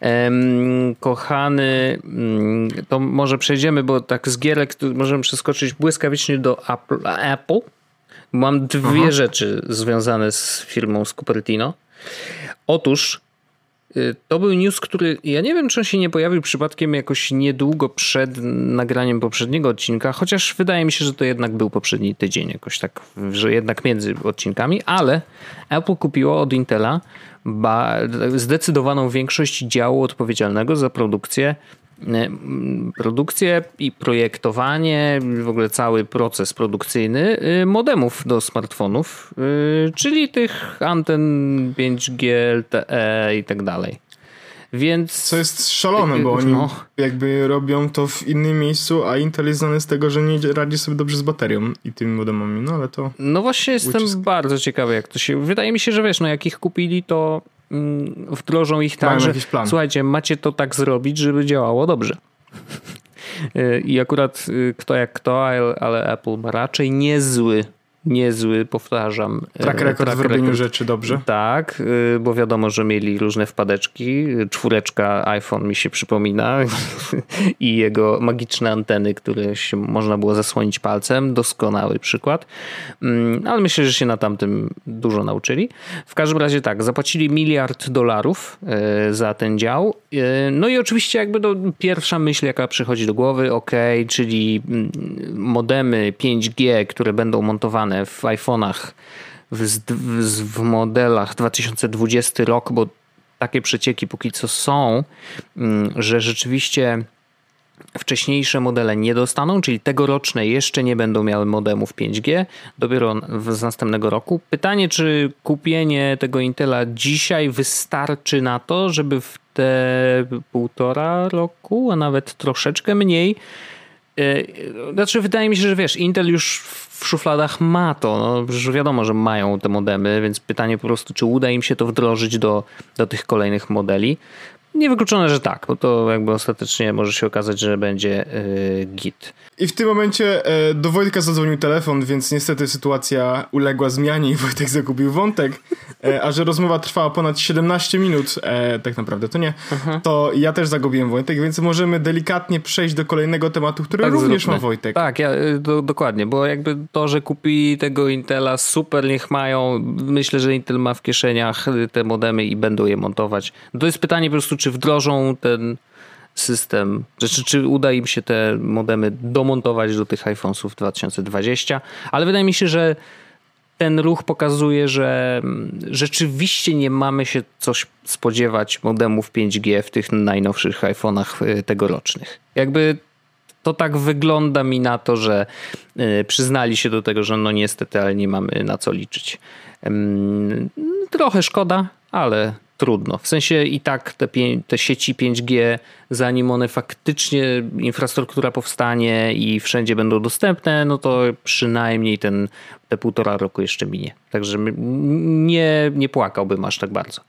Speaker 2: Em, kochany, mm, to może przejdziemy, bo tak z gierek możemy przeskoczyć błyskawicznie do Apple. Apple. Mam dwie Aha. rzeczy związane z firmą z Cupertino. Otóż y, to był news, który ja nie wiem, czy on się nie pojawił przypadkiem jakoś niedługo przed nagraniem poprzedniego odcinka, chociaż wydaje mi się, że to jednak był poprzedni tydzień, jakoś tak, że jednak między odcinkami, ale Apple kupiło od Intela zdecydowaną większość działu odpowiedzialnego za produkcję produkcję i projektowanie, w ogóle cały proces produkcyjny e, modemów do smartfonów, e, czyli tych anten 5G, LTE i tak dalej. Więc...
Speaker 1: Co jest szalone, bo oni no. jakby robią to w innym miejscu, a Intel jest znany z tego, że nie radzi sobie dobrze z baterią i tymi modemami, no ale to...
Speaker 2: No właśnie jestem ucisk. bardzo ciekawy, jak to się... Wydaje mi się, że wiesz, no jak ich kupili, to wdrożą ich tak, że słuchajcie, macie to tak zrobić, żeby działało dobrze. Y, I akurat y, kto jak kto, ale Apple ma raczej niezły niezły, powtarzam.
Speaker 1: Track record track w robieniu record. rzeczy dobrze.
Speaker 2: Tak, y, bo wiadomo, że mieli różne wpadeczki. Czwóreczka iPhone mi się przypomina i jego magiczne anteny, które się można było zasłonić palcem. Doskonały przykład. Mm, ale myślę, że się na tamtym dużo nauczyli. W każdym razie tak, zapłacili miliard dolarów y, za ten dział. No i oczywiście jakby to pierwsza myśl, jaka przychodzi do głowy, ok, czyli mm, modemy 5G, które będą montowane w iPhone'ach, w, w, w modelach 2020 rok, bo takie przecieki póki co są, mm, że rzeczywiście wcześniejsze modele nie dostaną, czyli tegoroczne jeszcze nie będą miały modemów 5G, dopiero z następnego roku. Pytanie, czy kupienie tego Intela dzisiaj wystarczy na to, żeby w te półtora roku, a nawet troszeczkę mniej, znaczy wydaje mi się, że wiesz, Intel już w szufladach ma to. No, już wiadomo, że mają te modemy, więc pytanie po prostu, czy uda im się to wdrożyć do, do tych kolejnych modeli. Niewykluczone, że tak, bo to jakby ostatecznie może się okazać, że będzie yy, git.
Speaker 1: I w tym momencie e, do Wojtka zadzwonił telefon, więc niestety sytuacja uległa zmianie i Wojtek zagubił wątek. E, a że rozmowa trwała ponad 17 minut, tak naprawdę to nie, mhm. to ja też zagubiłem Wojtek, więc możemy delikatnie przejść do kolejnego tematu, który tak również zróbmy. ma Wojtek.
Speaker 2: Tak, ja, e, do, dokładnie, bo jakby to, że kupili tego Intela, super, niech mają. Myślę, że Intel ma w kieszeniach te modemy i będą je montować. To jest pytanie po prostu, czy wdrożą ten system, znaczy czy uda im się te modemy domontować do tych iPhone'ów 2020, ale wydaje mi się, że ten ruch pokazuje, że rzeczywiście nie mamy się coś spodziewać modemów 5G w tych najnowszych iPhone'ach y, tegorocznych. Jakby to tak wygląda mi na to, że y, przyznali się do tego, że no niestety, ale nie mamy na co liczyć. Trochę szkoda, ale trudno. W sensie i tak te, te sieci 5G, zanim one faktycznie, infrastruktura powstanie i wszędzie będą dostępne, no to przynajmniej ten, te półtora roku jeszcze minie. Także nie, nie płakałbym aż tak bardzo.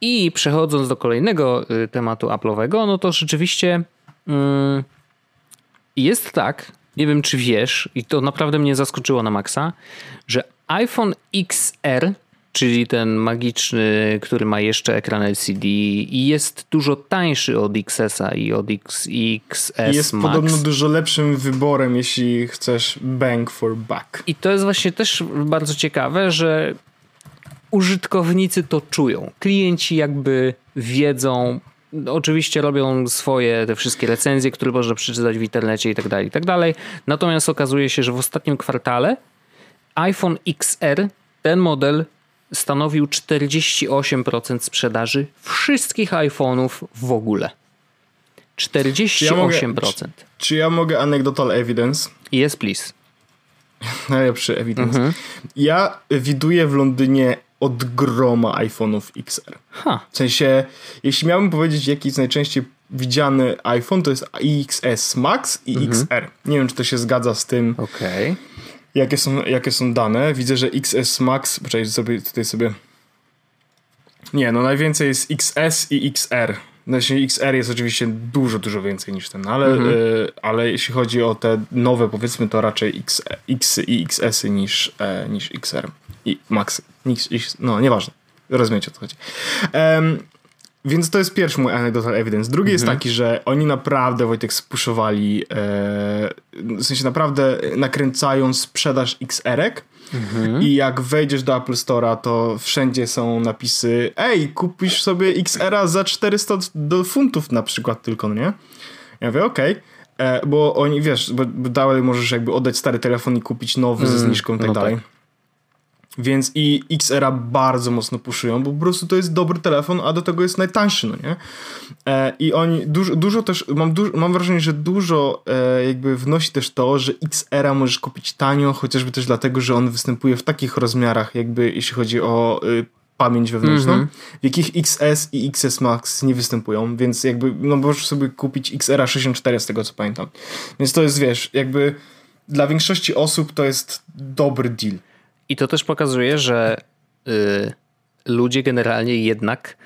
Speaker 2: I przechodząc do kolejnego y, tematu Apple'owego, no to rzeczywiście mm, jest tak, nie wiem czy wiesz, i to naprawdę mnie zaskoczyło na maksa, że iPhone XR czyli ten magiczny, który ma jeszcze ekran LCD i jest dużo tańszy od XS-a i od X, XS
Speaker 1: Jest
Speaker 2: Max.
Speaker 1: podobno dużo lepszym wyborem, jeśli chcesz bang for buck.
Speaker 2: I to jest właśnie też bardzo ciekawe, że użytkownicy to czują. Klienci jakby wiedzą, Oczywiście robią swoje te wszystkie recenzje, które można przeczytać w internecie i tak dalej, i tak dalej. Natomiast okazuje się, że w ostatnim kwartale iPhone XR, ten model stanowił 48% sprzedaży wszystkich iPhone'ów w ogóle. 48%. Czy ja mogę, czy,
Speaker 1: czy ja mogę anecdotal evidence?
Speaker 2: Yes, please.
Speaker 1: Najlepszy evidence. Mhm. Ja widuję w Londynie od groma iPhone'ów XR. Ha. W sensie, jeśli miałbym powiedzieć, jaki jest najczęściej widziany iPhone, to jest XS Max i mhm. XR. Nie wiem, czy to się zgadza z tym.
Speaker 2: Okej. Okay
Speaker 1: jakie są, jakie są dane. Widzę, że XS Max, poczekaj sobie tutaj sobie. Nie, no najwięcej jest XS i XR. Znaczy XR jest oczywiście dużo, dużo więcej niż ten, ale, mhm. y, ale jeśli chodzi o te nowe, powiedzmy, to raczej X, X i XS niż, e, niż XR i Max. Niż, no, nieważne. Rozumiecie o co chodzi. Um, więc to jest pierwszy mój anecdotal evidence. Drugi jest taki, że oni naprawdę, Wojtek, spuszowali, e, w sensie naprawdę nakręcają sprzedaż XR-ek i jak wejdziesz do Apple Store'a, to wszędzie są napisy ej, kupisz sobie XR-a za 400 do funtów na przykład tylko, no nie? Ja mówię, okej. Okay. Bo oni, wiesz, bo, dalej możesz jakby oddać stary telefon i kupić nowy ze zniżką i tak
Speaker 2: no
Speaker 1: dalej.
Speaker 2: tak.
Speaker 1: Więc i XR-a bardzo mocno puszują, bo po prostu to jest dobry telefon, a do tego jest najtańszy, no nie? E, I oni dużo, dużo też, mam, du mam wrażenie, że dużo e, jakby wnosi też to, że XR-a możesz kupić tanio, chociażby też dlatego, że on występuje w takich rozmiarach, jakby jeśli chodzi o y, pamięć wewnętrzną,
Speaker 2: Mhm.
Speaker 1: w jakich XS i XS Max nie występują, więc jakby, no możesz sobie kupić XR-a 64 z tego co pamiętam. Więc to jest, wiesz, jakby dla większości osób to jest dobry deal.
Speaker 2: I to też pokazuje, że y, ludzie generalnie jednak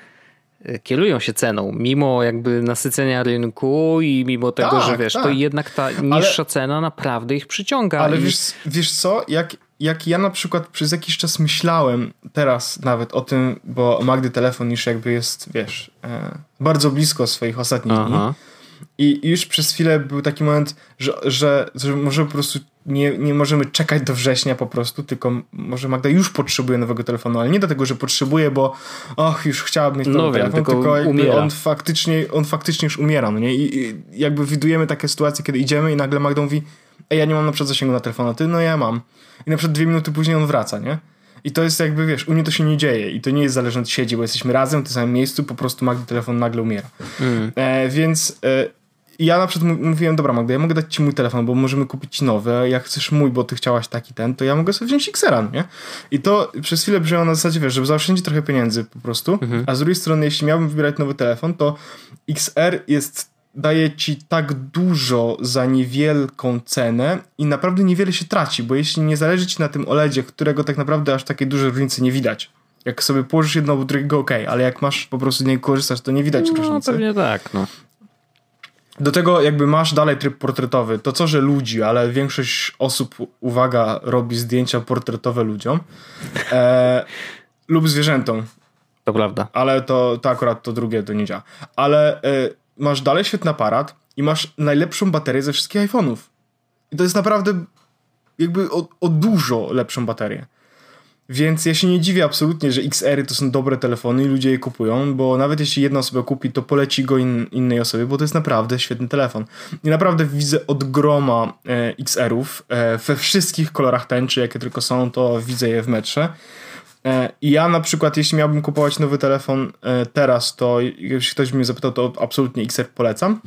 Speaker 2: y, kierują się ceną, mimo jakby nasycenia rynku i mimo tego,
Speaker 1: Tak,
Speaker 2: że wiesz,
Speaker 1: tak.
Speaker 2: to jednak ta niższa cena naprawdę ich przyciąga.
Speaker 1: Ale
Speaker 2: i...
Speaker 1: wiesz, wiesz co, jak, jak ja na przykład przez jakiś czas myślałem teraz nawet o tym, bo Magdy telefon już jakby jest, wiesz, e, bardzo blisko swoich ostatnich dni. I już przez chwilę był taki moment, że, że, że może po prostu nie, nie możemy czekać do września po prostu, tylko może Magda już potrzebuje nowego telefonu, ale nie dlatego, że potrzebuje, bo och, już chciałabym mieć nowy
Speaker 2: No wiem,
Speaker 1: telefon,
Speaker 2: tylko
Speaker 1: tylko
Speaker 2: umiera.
Speaker 1: on faktycznie, on faktycznie już umiera, no nie? I, I jakby widujemy takie sytuacje, kiedy idziemy i nagle Magda mówi, ej, ja nie mam na przykład zasięgu na telefon, a ty, no ja mam. I na przykład dwie minuty później on wraca, nie? I to jest jakby, wiesz, u mnie to się nie dzieje i to nie jest zależne od siedzi, bo jesteśmy razem w tym samym miejscu, po prostu Magdy telefon nagle umiera.
Speaker 2: Mm.
Speaker 1: E, więc e, ja na przykład mówiłem, dobra Magda, ja mogę dać ci mój telefon, bo możemy kupić nowy, a jak chcesz mój, bo ty chciałaś taki ten, to ja mogę sobie wziąć Xera, nie? I to przez chwilę brzmiało na zasadzie, wiesz, żeby zaoszczędzić trochę pieniędzy po prostu, a z drugiej strony, jeśli miałbym wybierać nowy telefon, to XR jest daje ci tak dużo za niewielką cenę i naprawdę niewiele się traci, bo jeśli nie zależy ci na tym OLEDzie, którego tak naprawdę aż takiej dużej różnicy nie widać. Jak sobie położysz jedno obok drugiego, ok, ale jak masz po prostu z niego korzystasz, to nie widać
Speaker 2: No
Speaker 1: różnicy.
Speaker 2: pewnie tak, no.
Speaker 1: Do tego jakby masz dalej tryb portretowy. To co, że ludzi, ale większość osób, uwaga, robi zdjęcia portretowe ludziom e, lub zwierzętom,
Speaker 2: To prawda.
Speaker 1: ale to, to akurat to drugie to nie działa. Ale e, masz dalej świetny aparat i masz najlepszą baterię ze wszystkich iPhone'ów. I to jest naprawdę jakby o, o dużo lepszą baterię. Więc ja się nie dziwię absolutnie, że XR-y to są dobre telefony i ludzie je kupują, bo nawet jeśli jedna osoba kupi, to poleci go in, innej osobie, bo to jest naprawdę świetny telefon. I naprawdę widzę od groma e, XR-ów e, we wszystkich kolorach tęczy, jakie tylko są, to widzę je w metrze. E, I ja na przykład, jeśli miałbym kupować nowy telefon e, teraz, to jeśli ktoś mnie zapytał, to absolutnie XR polecam.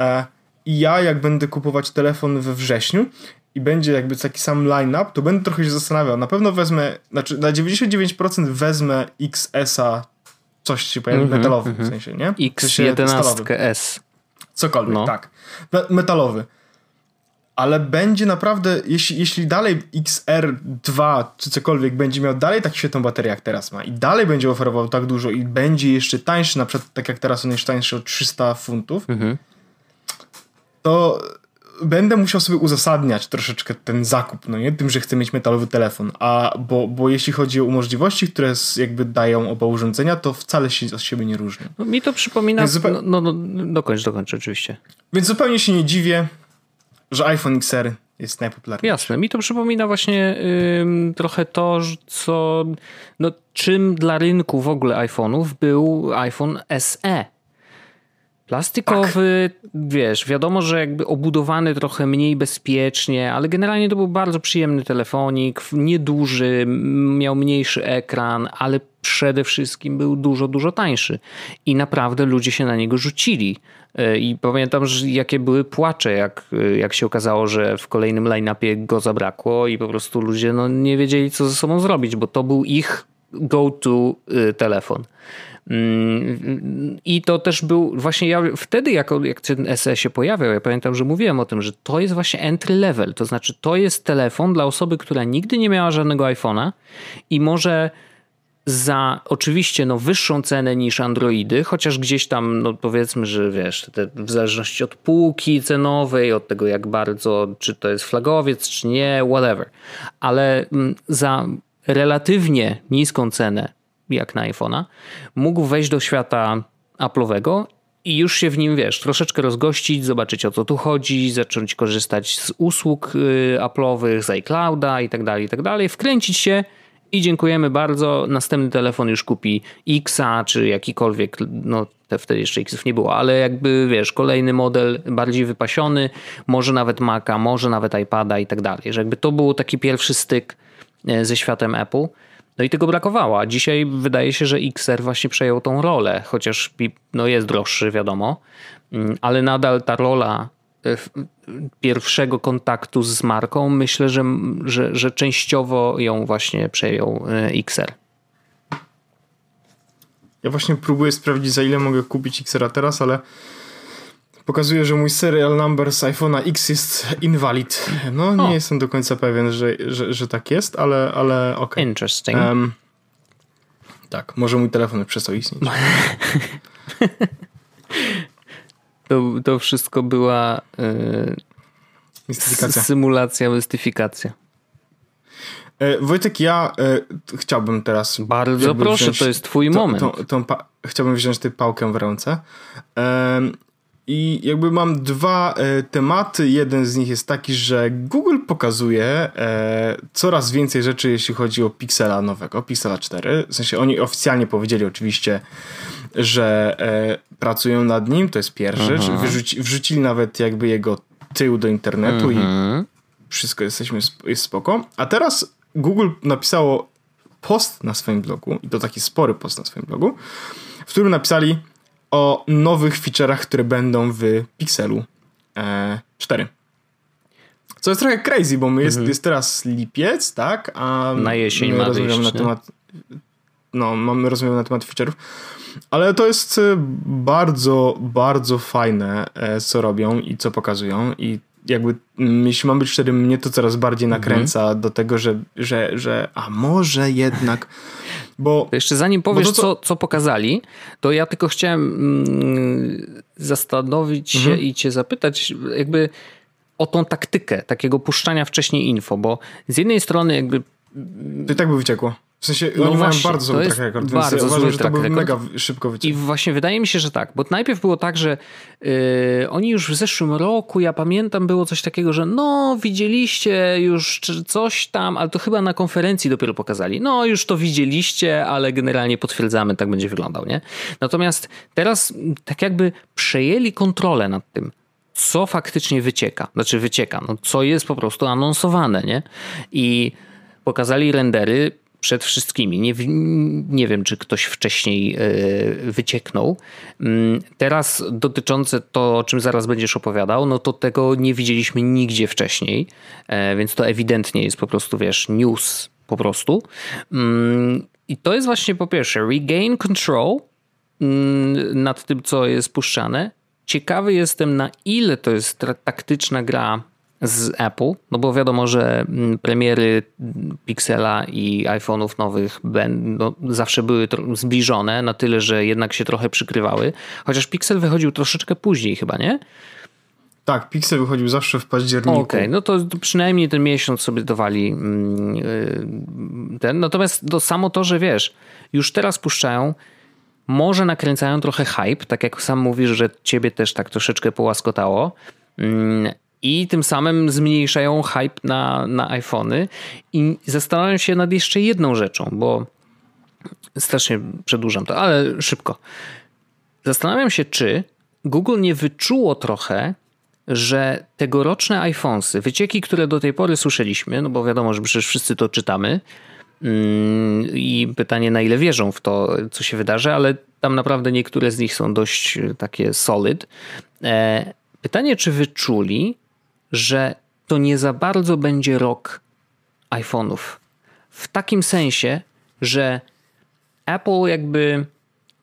Speaker 1: E, I ja, jak będę kupować telefon we wrześniu i będzie jakby taki sam line-up, to będę trochę się zastanawiał. Na pewno wezmę, znaczy na 99% wezmę XS-a, coś się pojawi,
Speaker 2: Mhm,
Speaker 1: metalowy w sensie, nie? W sensie stalowy.
Speaker 2: X11S.
Speaker 1: Cokolwiek,
Speaker 2: No.
Speaker 1: tak. Me- metalowy. Ale będzie naprawdę, jeśli, jeśli dalej XR2 czy cokolwiek będzie miał dalej tak świetną baterię jak teraz ma i dalej będzie oferował tak dużo i będzie jeszcze tańszy, na przykład tak jak teraz on jest tańszy o 300 funtów,
Speaker 2: Mhm.
Speaker 1: to będę musiał sobie uzasadniać troszeczkę ten zakup, no nie? Tym, że chcę mieć metalowy telefon. A bo, bo jeśli chodzi o możliwości, które jakby dają oba urządzenia, to wcale się od siebie nie różnią.
Speaker 2: No, mi to przypomina...
Speaker 1: Zupeł-
Speaker 2: No, no, no, dokończ, dokończ oczywiście.
Speaker 1: Więc zupełnie się nie dziwię, że iPhone XR jest najpopularniejszy.
Speaker 2: Jasne, mi to przypomina właśnie ym, trochę to, co, no, czym dla rynku w ogóle iPhone'ów był iPhone SE. Plastikowy, wiesz, wiadomo, że jakby obudowany trochę mniej bezpiecznie, ale generalnie to był bardzo przyjemny telefonik, nieduży, miał mniejszy ekran, ale przede wszystkim był dużo, dużo tańszy. I naprawdę ludzie się na niego rzucili. E, I pamiętam, że jakie były płacze, jak, e, jak się okazało, że w kolejnym line-upie go zabrakło i po prostu ludzie no, nie wiedzieli, co ze sobą zrobić, bo to był ich go-to y, telefon. Mm, I to też był właśnie ja wtedy, jak, jak ten SE się pojawiał, ja pamiętam, że mówiłem o tym, że to jest właśnie entry level, to znaczy to jest telefon dla osoby, która nigdy nie miała żadnego iPhone'a i może za oczywiście no, wyższą cenę niż Androidy, chociaż gdzieś tam no, powiedzmy, że wiesz, te, w zależności od półki cenowej, od tego jak bardzo, czy to jest flagowiec, czy nie, whatever. Ale mm, za relatywnie niską cenę, jak na iPhone'a, mógł wejść do świata Apple'owego i już się w nim, wiesz, troszeczkę rozgościć, zobaczyć o co tu chodzi, zacząć korzystać z usług y, Apple'owych, z iClouda i tak dalej, i tak dalej, wkręcić się i dziękujemy bardzo. Następny telefon już kupi Xa czy jakikolwiek, no wtedy jeszcze Xów nie było, ale jakby wiesz, kolejny model bardziej wypasiony, może nawet Maca, może nawet iPada i tak dalej. Że jakby to był taki pierwszy styk e, ze światem Apple. No i tego brakowało. A dzisiaj wydaje się, że XR właśnie przejął tą rolę, chociaż no jest droższy, wiadomo, mm, ale nadal ta rola pierwszego kontaktu z marką, myślę, że, że, że częściowo ją właśnie przejął e, XR.
Speaker 1: Ja właśnie próbuję sprawdzić, za ile mogę kupić XR teraz, ale pokazuje, że mój serial number z iPhone'a X jest invalid. No, nie o. jestem do końca pewien, że, że, że tak jest, ale, ale okej. Okay.
Speaker 2: Interesting. Um,
Speaker 1: tak, może mój telefon przestał istnieć.
Speaker 2: to, to wszystko była
Speaker 1: yy,
Speaker 2: symulacja, mystyfikacja.
Speaker 1: E, Wojtek, ja e, chciałbym teraz.
Speaker 2: Bardzo proszę, to jest Twój
Speaker 1: to,
Speaker 2: moment.
Speaker 1: Tą, tą pa- chciałbym wziąć tę pałkę w ręce. E, I jakby mam dwa e, tematy. Jeden z nich jest taki, że Google pokazuje e, coraz więcej rzeczy, jeśli chodzi o Pixela nowego, Pixela 4. W sensie oni oficjalnie powiedzieli oczywiście, że e, pracują nad nim, to jest pierwszy. Mhm. Wrzuci, wrzucili nawet jakby jego tył do internetu i mhm. wszystko jesteśmy, jest spoko. A teraz Google napisało post na swoim blogu, i to taki spory post na swoim blogu, w którym napisali o nowych feature'ach, które będą w Pixelu e, 4. Co jest trochę crazy, bo my jest, mhm. jest teraz lipiec, tak?
Speaker 2: A na jesień my rozmawiamy na temat.
Speaker 1: No, mamy rozmawiamy na temat feature'ów. Ale to jest e, bardzo, bardzo fajne, e, co robią i co pokazują. I jakby, mm, jeśli mam być szczery, mnie to coraz bardziej mhm. nakręca mhm. do tego, że, że, że a może jednak. Bo,
Speaker 2: to jeszcze zanim powiesz, to, co, co pokazali, to ja tylko chciałem mm, zastanowić mhm. się i cię zapytać, jakby o tą taktykę takiego puszczania wcześniej info, bo z jednej strony jakby.
Speaker 1: To i tak by wyciekło. W sensie no oni właśnie, mają bardzo zły track record, więc bardzo ja uważam, że to był mega szybko wyciek.
Speaker 2: I właśnie wydaje mi się, że tak, bo najpierw było tak, że yy, oni już w zeszłym roku, ja pamiętam, było coś takiego, że no widzieliście już coś tam, ale to chyba na konferencji dopiero pokazali. No już to widzieliście, ale generalnie potwierdzamy, tak będzie wyglądał, nie? Natomiast teraz tak jakby przejęli kontrolę nad tym co faktycznie wycieka, znaczy wycieka, no co jest po prostu anonsowane, nie? I pokazali rendery, przed wszystkimi. Nie, nie wiem, czy ktoś wcześniej e, wycieknął. Mm, teraz dotyczące to, o czym zaraz będziesz opowiadał, no to tego nie widzieliśmy nigdzie wcześniej, e, więc to ewidentnie jest po prostu, wiesz, news po prostu. Mm, I to jest właśnie po pierwsze regain control mm, nad tym, co jest puszczane. Ciekawy jestem, na ile to jest taktyczna gra z Apple, no bo wiadomo, że mm, premiery Pixela i iPhone'ów nowych będą, zawsze były zbliżone na tyle, że jednak się trochę przykrywały, chociaż Pixel wychodził troszeczkę później chyba, nie?
Speaker 1: Tak, Pixel wychodził zawsze w październiku.
Speaker 2: Okej, okay, no to przynajmniej ten miesiąc sobie dawali mm, ten. Natomiast to samo to, że wiesz, już teraz puszczają, może nakręcają trochę hype, tak jak sam mówisz, że ciebie też tak troszeczkę połaskotało. I tym samym zmniejszają hype na, na iPhony. I zastanawiam się nad jeszcze jedną rzeczą, bo strasznie przedłużam to, ale szybko. Zastanawiam się, czy Google nie wyczuło trochę, że tegoroczne iPhonesy, wycieki, które do tej pory słyszeliśmy, no bo wiadomo, że przecież wszyscy to czytamy, mm, i pytanie, na ile wierzą w to, co się wydarzy, ale tam naprawdę niektóre z nich są dość takie solid. E, pytanie, czy wyczuli, że to nie za bardzo będzie rok iPhone'ów. W takim sensie, że Apple jakby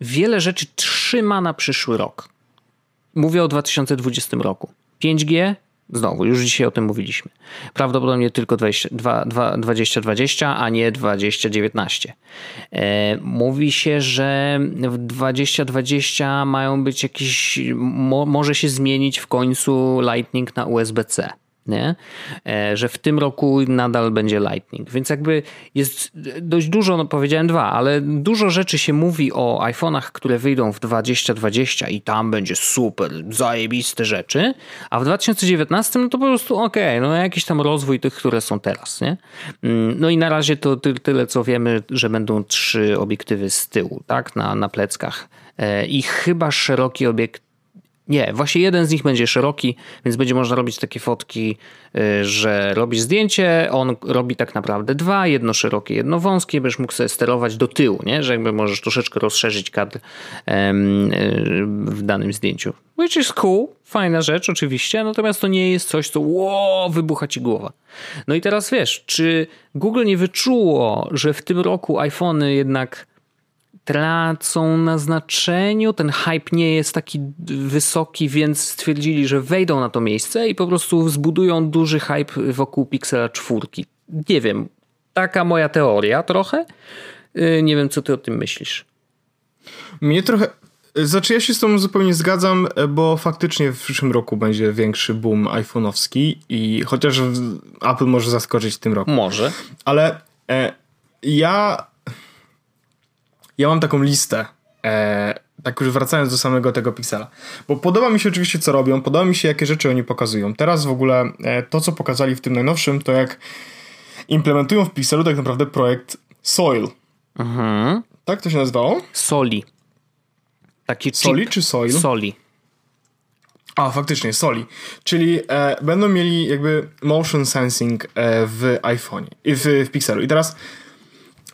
Speaker 2: wiele rzeczy trzyma na przyszły rok. Mówię o 2020 roku. 5G, znowu, już dzisiaj o tym mówiliśmy. Prawdopodobnie tylko 20, 2020, a nie 2019. E, mówi się, że w 2020 mają być jakieś, mo, może się zmienić w końcu Lightning na USB-C. Nie? E, że w tym roku nadal będzie Lightning. Więc jakby jest dość dużo, no powiedziałem dwa, ale dużo rzeczy się mówi o iPhone'ach, które wyjdą w 2020 i tam będzie super, zajebiste rzeczy, a w 2019 no to po prostu okej, okay, no jakiś tam rozwój tych, które są teraz, nie? Mm, no i na razie to tyle, co wiemy, że będą trzy obiektywy z tyłu, tak? Na, na pleckach. E, I chyba szeroki obiekt nie, właśnie jeden z nich będzie szeroki, więc będzie można robić takie fotki, y, że robisz zdjęcie, on robi tak naprawdę dwa, jedno szerokie, jedno wąskie, będziesz mógł sobie sterować do tyłu, nie? że jakby możesz troszeczkę rozszerzyć kadr y, w danym zdjęciu. Which is cool, fajna rzecz oczywiście, natomiast to nie jest coś, co wow, wybucha ci głowa. No i teraz wiesz, czy Google nie wyczuło, że w tym roku iPhony jednak tracą na znaczeniu, ten hype nie jest taki wysoki, więc stwierdzili, że wejdą na to miejsce i po prostu zbudują duży hype wokół Pixela 4. Nie wiem, taka moja teoria trochę. Y, nie wiem, co ty o tym myślisz.
Speaker 1: Mnie trochę. Znaczy, ja się z tą zupełnie zgadzam, bo faktycznie w przyszłym roku będzie większy boom iPhone'owski i chociaż Apple może zaskoczyć w tym roku.
Speaker 2: Może.
Speaker 1: Ale e, ja ja mam taką listę, e, tak już wracając do samego tego Pixela, bo podoba mi się oczywiście co robią, podoba mi się jakie rzeczy oni pokazują. Teraz w ogóle e, to, co pokazali w tym najnowszym, to jak implementują w Pixelu tak naprawdę projekt Soil. Mhm. Tak to się nazywało?
Speaker 2: Soli.
Speaker 1: Taki Soli czy Soil?
Speaker 2: Soli.
Speaker 1: A, faktycznie, Soli. Czyli e, będą mieli jakby motion sensing e, w iPhone, w, w Pixelu. I teraz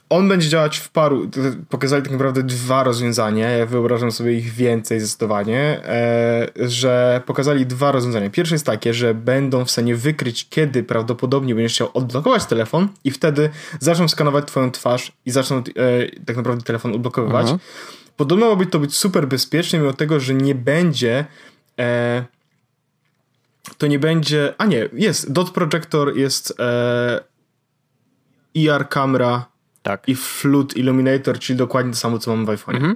Speaker 1: on będzie działać w paru, pokazali tak naprawdę dwa rozwiązania, ja wyobrażam sobie ich więcej zdecydowanie, e, że pokazali dwa rozwiązania. Pierwsze jest takie, że będą w stanie wykryć, kiedy prawdopodobnie będziesz chciał odblokować telefon i wtedy zaczną skanować twoją twarz i zaczną e, tak naprawdę telefon odblokowywać. Mhm. Podobno ma być to być super bezpieczne, mimo tego, że nie będzie e, to nie będzie, a nie, jest, dot projector jest e, ER kamera
Speaker 2: tak.
Speaker 1: i Flood Illuminator, czyli dokładnie to samo, co mam w iPhone. Mhm.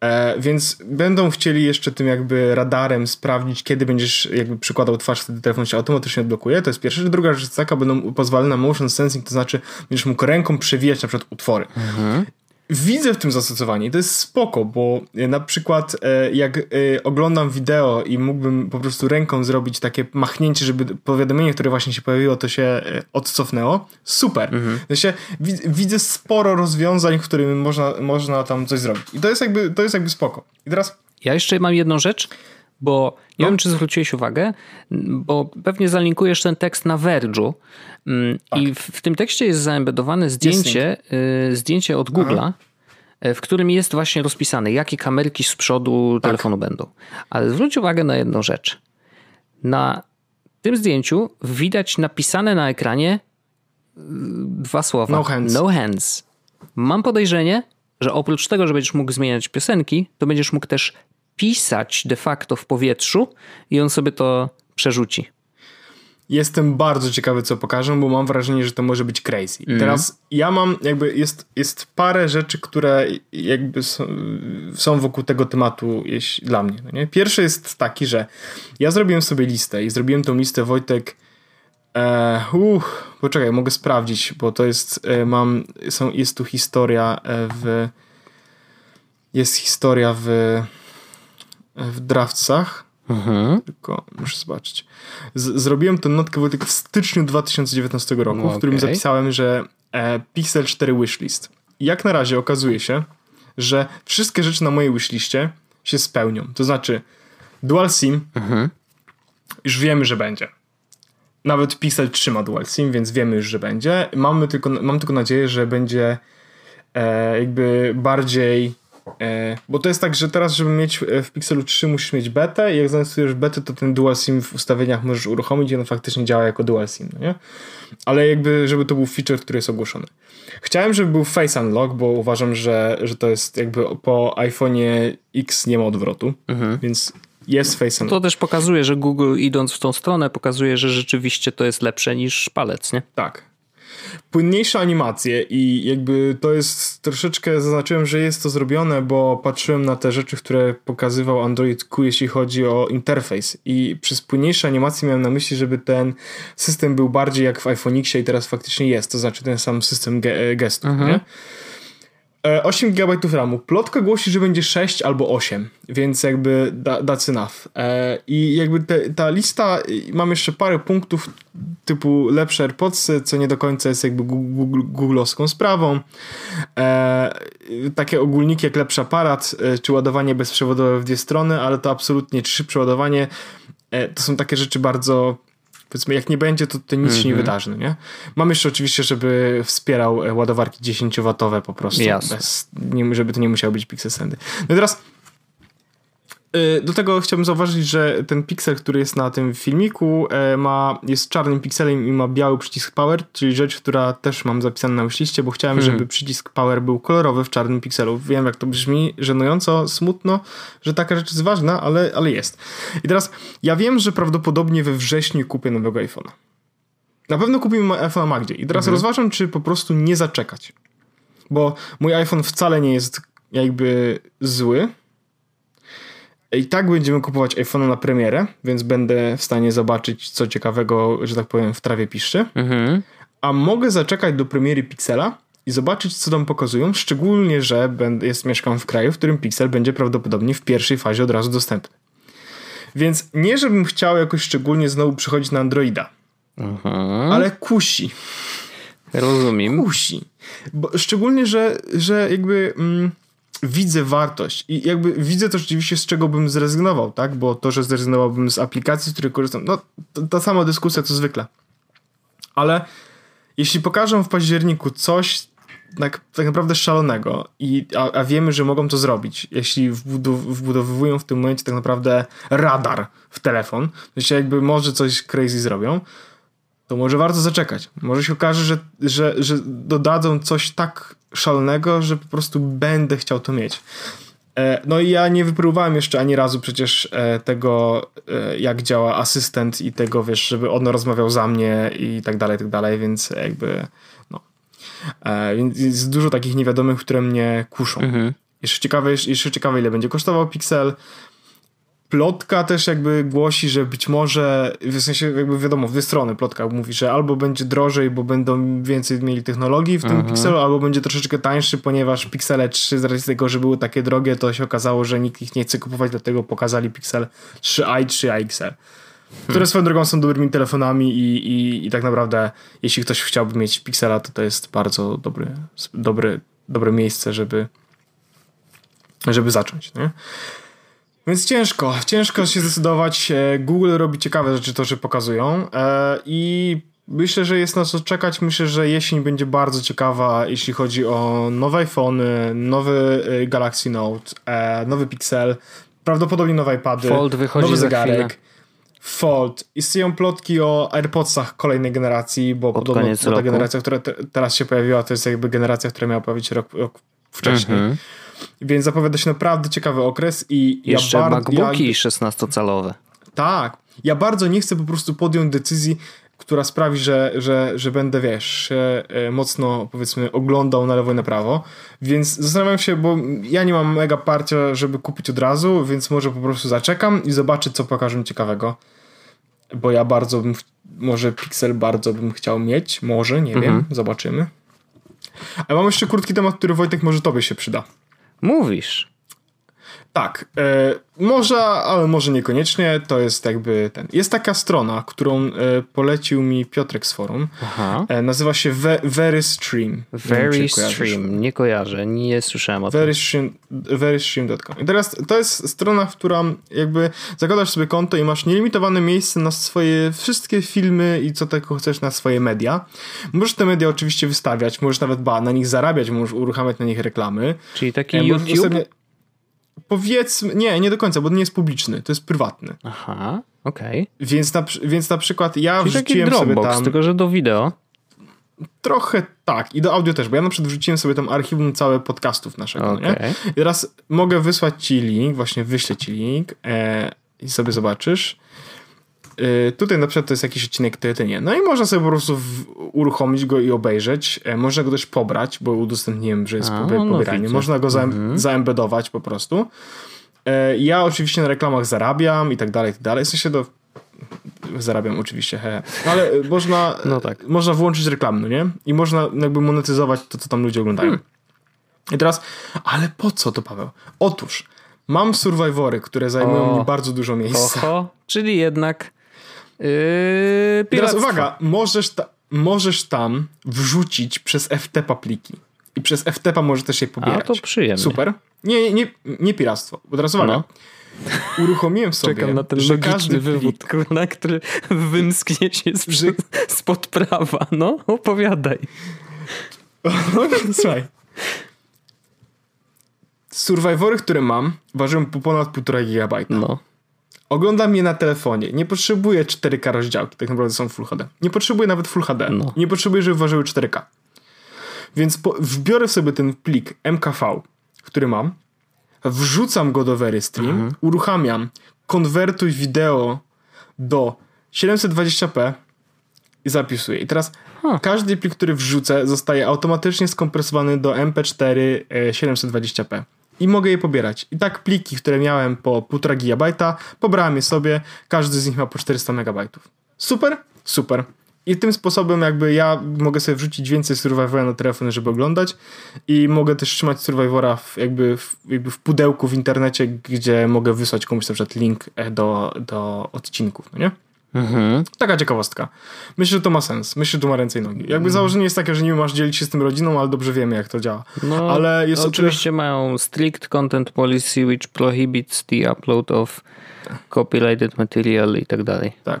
Speaker 1: E, więc będą chcieli jeszcze tym jakby radarem sprawdzić, kiedy będziesz jakby przykładał twarz, wtedy telefon się automatycznie odblokuje. To jest pierwsza rzecz. Druga rzecz jest taka, będą pozwalane na motion sensing, to znaczy będziesz mógł ręką przewijać na przykład utwory. Mhm widzę w tym zastosowanie. To jest spoko, bo e, na przykład e, jak e, oglądam wideo i mógłbym po prostu ręką zrobić takie machnięcie, żeby powiadomienie, które właśnie się pojawiło, to się odcofnęło. Super. Mhm. Znaczy, widzę sporo rozwiązań, w których można, można tam coś zrobić. I to jest jakby, to jest jakby spoko. I teraz...
Speaker 2: Ja jeszcze mam jedną rzecz, bo nie no. wiem, czy zwróciłeś uwagę, bo pewnie zalinkujesz ten tekst na Verge'u mm, tak. i w, w, tym tekście jest zaembedowane zdjęcie, y, zdjęcie od Google'a, y, w którym jest właśnie rozpisane, jakie kamerki z przodu tak. telefonu będą. Ale zwróć uwagę na jedną rzecz. Na tym zdjęciu widać napisane na ekranie y, dwa słowa.
Speaker 1: No hands.
Speaker 2: No hands. Mam podejrzenie, że oprócz tego, że będziesz mógł zmieniać piosenki, to będziesz mógł też pisać de facto w powietrzu i on sobie to przerzuci.
Speaker 1: Jestem bardzo ciekawy, co pokażę, bo mam wrażenie, że to może być crazy. Mm. Teraz ja mam, jakby, jest, jest parę rzeczy, które jakby są, są wokół tego tematu jeśli, dla mnie. No nie? Pierwszy jest taki, że ja zrobiłem sobie listę i zrobiłem tą listę, Wojtek, e, uch, poczekaj, mogę sprawdzić, bo to jest, e, mam, są, jest tu historia e, w, jest historia w w Draftsach. Mhm. Tylko muszę zobaczyć. Z zrobiłem tę notkę w styczniu 2019 roku, no, w którym okay. zapisałem, że e, Pixel 4 wishlist. I jak na razie okazuje się, że wszystkie rzeczy na mojej wishliście się spełnią. To znaczy Dual SIM mhm. już wiemy, że będzie. Nawet Pixel trzyma Dual SIM, więc wiemy już, że będzie. Mamy tylko, mam tylko nadzieję, że będzie e, jakby bardziej bo to jest tak, że teraz, żeby mieć e, w Pixelu 3 musisz mieć betę i jak zainstalujesz betę, to ten dual sim w ustawieniach możesz uruchomić i on faktycznie działa jako dual sim, no nie? Ale jakby, żeby to był feature, który jest ogłoszony. Chciałem, żeby był face unlock, bo uważam, że, że to jest jakby po iPhone'ie X nie ma odwrotu, mhm. więc jest face unlock.
Speaker 2: To też pokazuje, że Google idąc w tą stronę pokazuje, że rzeczywiście to jest lepsze niż palec, nie?
Speaker 1: Tak. Płynniejsze animacje i jakby to jest troszeczkę, zaznaczyłem, że jest to zrobione, bo patrzyłem na te rzeczy, które pokazywał Android Q, jeśli chodzi o interfejs i przez płynniejsze animacje miałem na myśli, żeby ten system był bardziej jak w iPhone X i teraz faktycznie jest, to znaczy ten sam system ge gestów, mhm. nie? 8 e, GB RAMu. Plotka głosi, że będzie 6 albo 8, więc jakby da, that's enough. E, I jakby te, ta lista, mam jeszcze parę punktów typu lepsze AirPodsy, co nie do końca jest jakby googlowską sprawą. E, takie ogólniki jak lepszy aparat, czy ładowanie bezprzewodowe w dwie strony, ale to absolutnie, czy przeładowanie, to są takie rzeczy bardzo powiedzmy, jak nie będzie, to, to nic mm -hmm. się nie mhm. wydarzy, no nie? Mam jeszcze oczywiście, żeby wspierał e, ładowarki 10W po prostu, bez, nie, żeby to nie musiało być Pixel Sandy. No i teraz do tego chciałbym zauważyć, że ten piksel, który jest na tym filmiku, e, ma, jest czarnym pikselem i ma biały przycisk power, czyli rzecz, która też mam zapisana na liście, bo chciałem, hmm. żeby przycisk power był kolorowy w czarnym pikselu. Wiem, jak to brzmi żenująco, smutno, że taka rzecz jest ważna, ale, ale jest. I teraz ja wiem, że prawdopodobnie we wrześniu kupię nowego iPhone'a. Na pewno kupimy iPhone'a Magdzie. I teraz mhm. rozważam, czy po prostu nie zaczekać. Bo mój iPhone wcale nie jest jakby zły i tak będziemy kupować iPhone na premierę, więc będę w stanie zobaczyć co ciekawego, że tak powiem, w trawie piszczy. Mhm. A mogę zaczekać do premiery Pixela i zobaczyć, co tam pokazują, szczególnie, że będę, jest, mieszkam w kraju, w którym Pixel będzie prawdopodobnie w pierwszej fazie od razu dostępny. Więc nie, żebym chciał jakoś szczególnie znowu przychodzić na Androida, ale kusi.
Speaker 2: Rozumiem.
Speaker 1: Kusi. Bo, szczególnie, że, że jakby... Mm, widzę wartość i jakby widzę to rzeczywiście z czego bym zrezygnował, tak? Bo to, że zrezygnowałbym z aplikacji, z której korzystam, no ta sama dyskusja co zwykle. Ale jeśli pokażą w październiku coś tak, tak naprawdę szalonego, i, a, a, wiemy, że mogą to zrobić, jeśli wbudow, wbudowują w tym momencie tak naprawdę radar w telefon, to się jakby może coś crazy zrobią, to może warto zaczekać. Może się okaże, że, że, że dodadzą coś tak szalonego, że po prostu będę chciał to mieć. E, no i ja nie wypróbowałem jeszcze ani razu przecież e, tego, e, jak działa asystent i tego, wiesz, żeby on rozmawiał za mnie i tak dalej, i tak dalej, więc jakby no. Więc jest dużo takich niewiadomych, które mnie kuszą. Mhm. Jeszcze ciekawe, jeszcze ciekawe, ile będzie kosztował Pixel, Plotka też jakby głosi, że być może, w sensie jakby wiadomo, w dwie strony plotka mówi, że albo będzie drożej, bo będą więcej mieli technologii w tym mhm. Pixelu, albo będzie troszeczkę tańszy, ponieważ Pixele 3 z racji tego, że były takie drogie, to się okazało, że nikt ich nie chce kupować, dlatego pokazali Pixel 3a i 3a XL. Które hmm. swoją drogą są dobrymi telefonami i, i, i tak naprawdę jeśli ktoś chciałby mieć Pixela, to to jest bardzo dobry, dobry, dobre miejsce, żeby żeby zacząć, nie? Więc ciężko, ciężko się zdecydować. E, Google robi ciekawe rzeczy, to, że pokazują e, i myślę, że jest na co czekać. Myślę, że jesień będzie bardzo ciekawa, jeśli chodzi o nowe iPhony, nowy e, Galaxy Note, nowy Pixel, prawdopodobnie nowe iPady,
Speaker 2: Fold wychodzi
Speaker 1: nowy zegarek. Fold. Istnieją plotki o AirPodsach kolejnej generacji, bo Pod podobno ta generacja, która te, teraz się pojawiła, to jest jakby generacja, która miała pojawić rok, rok wcześniej. Mhm. Więc zapowiada się naprawdę ciekawy okres i
Speaker 2: Jeszcze
Speaker 1: ja.
Speaker 2: MacBooki ja... 16-calowe.
Speaker 1: Tak. Ja bardzo nie chcę po prostu podjąć decyzji, która sprawi, że, że, że będę, wiesz, e, mocno powiedzmy oglądał na lewo i na prawo, więc zastanawiam się, bo ja nie mam mega parcia, żeby kupić od razu, więc może po prostu zaczekam i zobaczę, co pokażę ciekawego, bo ja bardzo bym, może Pixel bardzo bym chciał mieć, może, nie mhm. wiem, zobaczymy. A mam jeszcze krótki temat, który Wojtek może tobie się przyda.
Speaker 2: Mówisz.
Speaker 1: Tak, e, może, ale może niekoniecznie. To jest jakby ten. Jest taka strona, którą e, polecił mi Piotrek z forum. Aha. E, nazywa się Ve Very Stream.
Speaker 2: Very Stream, nie kojarzę, nie słyszałem o
Speaker 1: Very tym. Stream, verystream.com. I teraz to jest strona, w która jakby zakładasz sobie konto i masz nielimitowane miejsce na swoje wszystkie filmy i co tylko chcesz na swoje media. Możesz te media oczywiście wystawiać, możesz nawet ba, na nich zarabiać, możesz uruchamiać na nich reklamy.
Speaker 2: Czyli taki e, YouTube?
Speaker 1: Powiedzmy, nie, nie do końca, bo nie jest publiczny, to jest prywatny.
Speaker 2: Aha, okej. Okay.
Speaker 1: Więc, na, więc na przykład ja Czyli wrzuciłem
Speaker 2: taki
Speaker 1: Dropbox, sobie tam...
Speaker 2: tylko że do wideo.
Speaker 1: Trochę tak i do audio też, bo ja na przykład wrzuciłem sobie tam archiwum całe podcastów naszego, okay. nie? I teraz mogę wysłać ci link, właśnie wyślę ci link e, i sobie zobaczysz. Y, tutaj na przykład to jest jakiś odcinek, ty, ty nie. No i można sobie po prostu uruchomić go i obejrzeć. E, można go też pobrać, bo udostępniłem, że jest
Speaker 2: A,
Speaker 1: pobi-
Speaker 2: no
Speaker 1: pobieranie.
Speaker 2: widzę.
Speaker 1: można go za,
Speaker 2: Mhm.
Speaker 1: zaembedować po prostu. E, ja oczywiście na reklamach zarabiam i tak dalej, i tak dalej. W sensie do... Zarabiam oczywiście, he. No ale y, można,
Speaker 2: No tak.
Speaker 1: można włączyć reklamy, no nie? I można jakby monetyzować to, co tam ludzie oglądają.
Speaker 2: Hmm.
Speaker 1: I teraz, ale po co to, Paweł? Otóż, mam survivory, które zajmują
Speaker 2: O.
Speaker 1: mi bardzo dużo miejsca.
Speaker 2: Oho, czyli jednak yy,
Speaker 1: I teraz uwaga, możesz, ta, możesz tam wrzucić przez FTP pliki. I przez FTP możesz też je pobierać.
Speaker 2: A, to przyjemnie.
Speaker 1: Super. Nie, nie, nie, nie piractwo. Bo teraz uwaga.
Speaker 2: No.
Speaker 1: Uruchomiłem sobie,
Speaker 2: Czekam na ten
Speaker 1: że
Speaker 2: logiczny
Speaker 1: każdy
Speaker 2: wywód,
Speaker 1: plik,
Speaker 2: kurna, który wymsknie się z, spod prawa. No, opowiadaj.
Speaker 1: Słuchaj. Survivory, które mam, ważyły po ponad 1,5 GB.
Speaker 2: No.
Speaker 1: Oglądam je na telefonie. Nie potrzebuję 4K rozdziałki, tak naprawdę są Full HD. Nie potrzebuję nawet Full HD.
Speaker 2: No.
Speaker 1: Nie potrzebuję, żeby ważyły 4K. Więc po, wbiorę sobie ten plik MKV, który mam, wrzucam go do Verystream,
Speaker 2: Mhm.
Speaker 1: uruchamiam, konwertuj wideo do 720p i zapisuję. I teraz
Speaker 2: Huh.
Speaker 1: każdy plik, który wrzucę, zostaje automatycznie skompresowany do MP4 e, 720p. I mogę je pobierać. I tak pliki, które miałem po 1,5 GB, pobrałem je sobie. Każdy z nich ma po 400 MB. Super? Super. I tym sposobem jakby ja mogę sobie wrzucić więcej Survivora na telefon, żeby oglądać i mogę też trzymać Survivora w, jakby, w, jakby w pudełku w internecie, gdzie mogę wysłać komuś na przykład link e, do, do odcinków, no nie?
Speaker 2: Mhm.
Speaker 1: Taka ciekawostka. Myślę, że to ma sens. Myślę, że to ma ręce i nogi. Jakby założenie jest takie, że nie masz dzielić się z tym rodziną, ale dobrze wiemy, jak to działa.
Speaker 2: No,
Speaker 1: Ale jest o tyle-
Speaker 2: oczywiście mają strict content policy which prohibits the upload of copyrighted material i tak dalej.
Speaker 1: Tak.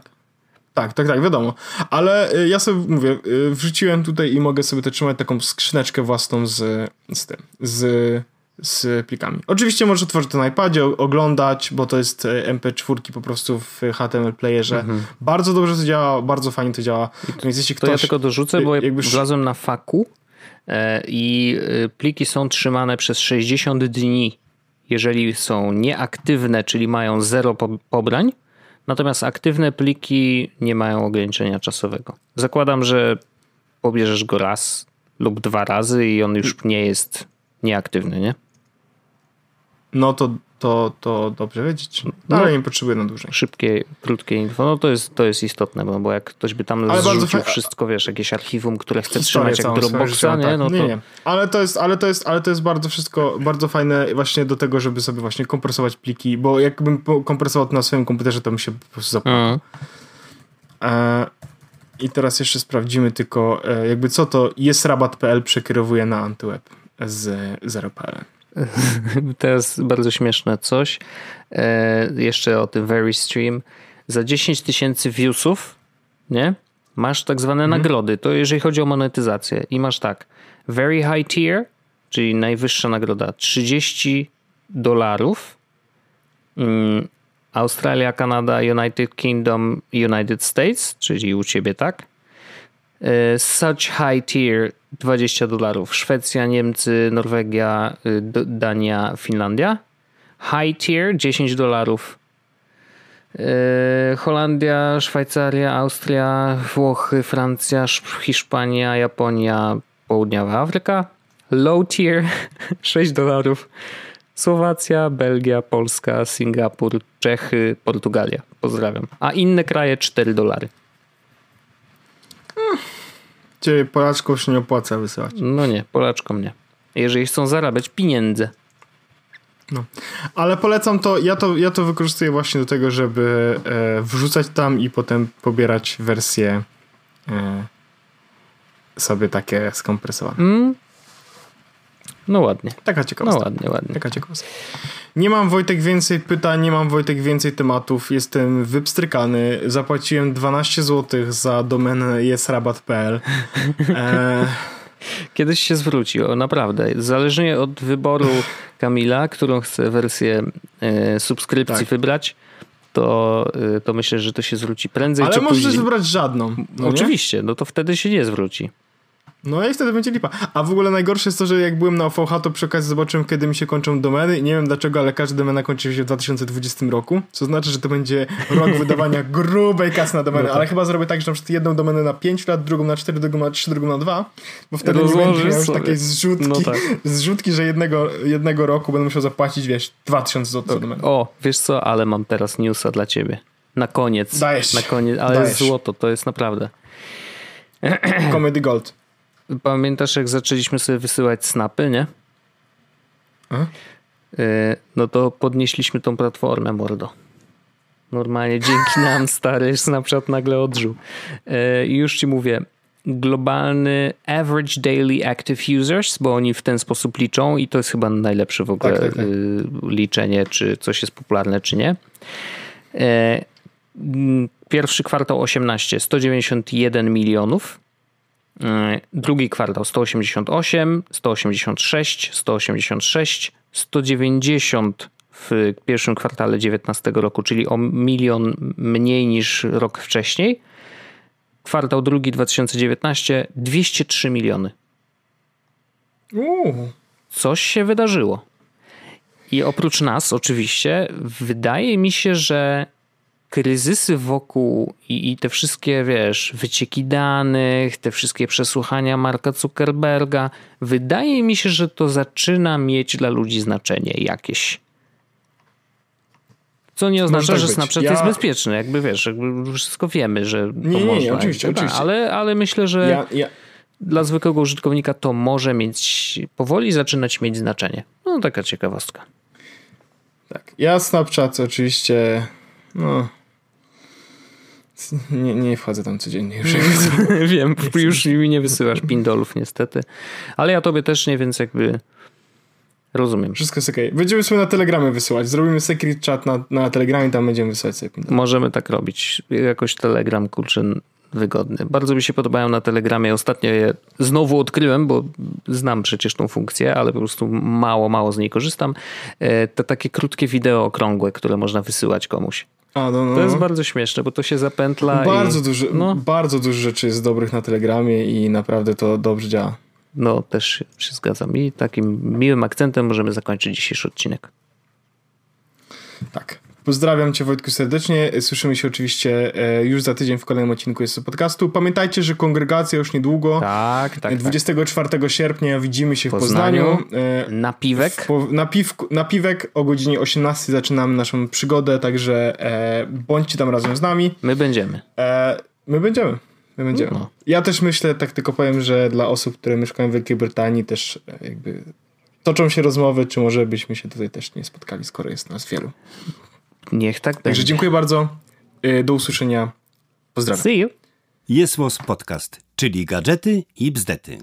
Speaker 1: Tak, tak, tak, wiadomo. Ale y, ja sobie mówię, y, wrzuciłem tutaj i mogę sobie to trzymać taką skrzyneczkę własną z, z tym, z, z plikami. Oczywiście możesz otworzyć to na iPadzie, oglądać, bo to jest y, MP4 po prostu w HTML playerze. Bardzo dobrze to działa, bardzo fajnie to działa. Więc jeśli
Speaker 2: To
Speaker 1: ktoś...
Speaker 2: ja tylko dorzucę, bo ja
Speaker 1: jakby
Speaker 2: wlazłem na faku e, i e, pliki są trzymane przez 60 dni, jeżeli są nieaktywne, czyli mają zero po- pobrań, natomiast aktywne pliki nie mają ograniczenia czasowego. Zakładam, że pobierzesz go raz lub dwa razy i on już nie jest nieaktywny, nie?
Speaker 1: No to, to, to dobrze wiedzieć.
Speaker 2: No.
Speaker 1: Ale nie potrzebuję na dłużej.
Speaker 2: Szybkie, krótkie info, no to jest, to jest istotne, bo, bo jak ktoś by tam
Speaker 1: Ale
Speaker 2: zrzucił wszystko, wiesz, jakieś archiwum, które chce
Speaker 1: Historię
Speaker 2: trzymać jak Dropboxa, nie?
Speaker 1: tak.
Speaker 2: No to...
Speaker 1: nie, nie. Ale to jest, ale to jest, ale to jest bardzo wszystko, bardzo fajne właśnie do tego, żeby sobie właśnie kompresować pliki, bo jakbym kompresował to na swoim komputerze, to bym się po prostu zapomniał.
Speaker 2: Mhm.
Speaker 1: E, I teraz jeszcze sprawdzimy tylko, e, jakby co to jest rabat.pl przekierowuje na antyweb z 0.pl.
Speaker 2: To jest bardzo śmieszne coś. E, jeszcze o tym Very Stream. Za 10 tysięcy viewsów, nie? Masz tak zwane
Speaker 1: Mhm.
Speaker 2: nagrody. To jeżeli chodzi o monetyzację. I masz tak. Very High Tier, czyli najwyższa nagroda, 30 dolarów. Mm, Australia, Kanada, United Kingdom, United States, czyli u ciebie tak. E, Such high tier 20 dolarów. Szwecja, Niemcy, Norwegia, y, Dania, Finlandia. High tier 10 dolarów. E, Holandia, Szwajcaria, Austria, Włochy, Francja, Sz- Hiszpania, Japonia, Południowa Afryka. Low tier 6 dolarów. Słowacja, Belgia, Polska, Singapur, Czechy, Portugalia. Pozdrawiam. A inne kraje 4 dolary.
Speaker 1: Ciebie Polaczków się nie opłaca wysyłać.
Speaker 2: No nie, Polaczkom nie. Jeżeli chcą zarabiać pieniądze.
Speaker 1: No. Ale polecam to ja, to, ja to wykorzystuję właśnie do tego, żeby e, wrzucać tam i potem pobierać wersje e, sobie takie skompresowane.
Speaker 2: Mm? No ładnie.
Speaker 1: Taka
Speaker 2: No
Speaker 1: ciekawostka.
Speaker 2: ładnie, ładnie.
Speaker 1: Taka ciekawostka. Nie mam Wojtek więcej pytań, nie mam Wojtek więcej tematów. Jestem wypstrykany. Zapłaciłem 12 zł za domenę jesrabat.pl. E,
Speaker 2: Kiedyś się zwróci, o naprawdę. Zależnie od wyboru Kamila, którą chce wersję e, subskrypcji
Speaker 1: Tak.
Speaker 2: wybrać, to, e, to myślę, że to się zwróci prędzej
Speaker 1: ale
Speaker 2: czy
Speaker 1: możesz
Speaker 2: później.
Speaker 1: wybrać żadną. No nie?
Speaker 2: Oczywiście, no to wtedy się nie zwróci.
Speaker 1: No i wtedy będzie lipa. A w ogóle najgorsze jest to, że jak byłem na OVH, to przy okazji zobaczyłem, kiedy mi się kończą domeny i nie wiem dlaczego, ale każda domena kończy się w 2020 roku, co znaczy, że to będzie rok wydawania grubej kasy na domenę, no tak. ale chyba zrobię tak, że na przykład jedną domenę na 5 lat, drugą na 4, drugą na 3, drugą na 2, bo wtedy nie będzie miał już takiej zrzutki, no tak. zrzutki, że jednego, jednego roku będę musiał zapłacić, wiesz, 2000 zł za domenę.
Speaker 2: O, wiesz co, ale mam teraz newsa dla ciebie. Na koniec.
Speaker 1: Dajesz.
Speaker 2: Na koniec, ale Dajesz. złoto, to jest naprawdę.
Speaker 1: Comedy Gold.
Speaker 2: Pamiętasz, jak zaczęliśmy sobie wysyłać snapy, nie? A? E, no to podnieśliśmy tą platformę, mordo. Normalnie dzięki nam, stary Snapchat nagle odżył. E, I już ci mówię, globalny average daily active users, bo oni w ten sposób liczą i to jest chyba najlepsze w ogóle tak, tak, tak. Y, liczenie, czy coś jest popularne, czy nie. E, pierwszy kwartał 18, 191 milionów. E, drugi kwartał 188, 186, 186, 190 w pierwszym kwartale 2019 roku, czyli o milion mniej niż rok wcześniej. Kwartał drugi 2019 203 miliony. Coś się wydarzyło. I oprócz nas, oczywiście, wydaje mi się, że kryzysy wokół i, i, te wszystkie, wiesz, wycieki danych, te wszystkie przesłuchania Marka Zuckerberga, wydaje mi się, że to zaczyna mieć dla ludzi znaczenie jakieś. Co nie oznacza, tak że Snapchat ja... jest bezpieczny. Jakby wiesz, jakby wszystko wiemy, że to nie, można. Nie,
Speaker 1: oczywiście,
Speaker 2: tak,
Speaker 1: oczywiście.
Speaker 2: Ale, ale myślę, że ja, ja... dla zwykłego użytkownika to może mieć, powoli zaczynać mieć znaczenie. No taka ciekawostka.
Speaker 1: Tak. Ja Snapchat oczywiście, no nie, nie wchodzę tam codziennie już.
Speaker 2: Wiem, już mi nie wysyłasz pindolów niestety. Ale ja tobie też nie, więc jakby rozumiem.
Speaker 1: Wszystko jest okej. Okay. Będziemy sobie na Telegramie wysyłać. Zrobimy secret chat na, na Telegramie, tam będziemy wysyłać sobie.
Speaker 2: Możemy tak robić. Jakoś Telegram, kurczę, wygodny. Bardzo mi się podobają na Telegramie. Ostatnio je znowu odkryłem, bo znam przecież tą funkcję, ale po prostu mało, mało z niej korzystam. E, te takie krótkie wideo okrągłe, które można wysyłać komuś.
Speaker 1: A, no, no.
Speaker 2: To jest no. bardzo śmieszne, bo to się zapętla.
Speaker 1: Bardzo,
Speaker 2: i...
Speaker 1: dużo, no. bardzo dużo rzeczy jest dobrych na Telegramie i naprawdę to dobrze działa.
Speaker 2: No, też się zgadzam. I takim miłym akcentem możemy zakończyć dzisiejszy odcinek.
Speaker 1: Tak. Pozdrawiam Cię Wojtku serdecznie. Słyszymy się oczywiście e, już za tydzień w kolejnym odcinku jest podcastu. Pamiętajcie, że kongregacja już niedługo.
Speaker 2: Tak, tak.
Speaker 1: 24 tak. sierpnia widzimy się w Poznaniu.
Speaker 2: Poznaniu. E, na piwek.
Speaker 1: na, piwku, na piwek o godzinie 18 zaczynamy naszą przygodę, także e, bądźcie tam razem z nami.
Speaker 2: My będziemy.
Speaker 1: my będziemy. My będziemy. No. Ja też myślę, tak tylko powiem, że dla osób, które mieszkają w Wielkiej Brytanii też jakby toczą się rozmowy, czy może byśmy się tutaj też nie spotkali, skoro jest nas wielu.
Speaker 2: Niech tak
Speaker 1: Także będzie. dziękuję bardzo. Y, do usłyszenia. Pozdrawiam.
Speaker 2: See you.
Speaker 3: Jest Podcast, czyli gadżety i bzdety.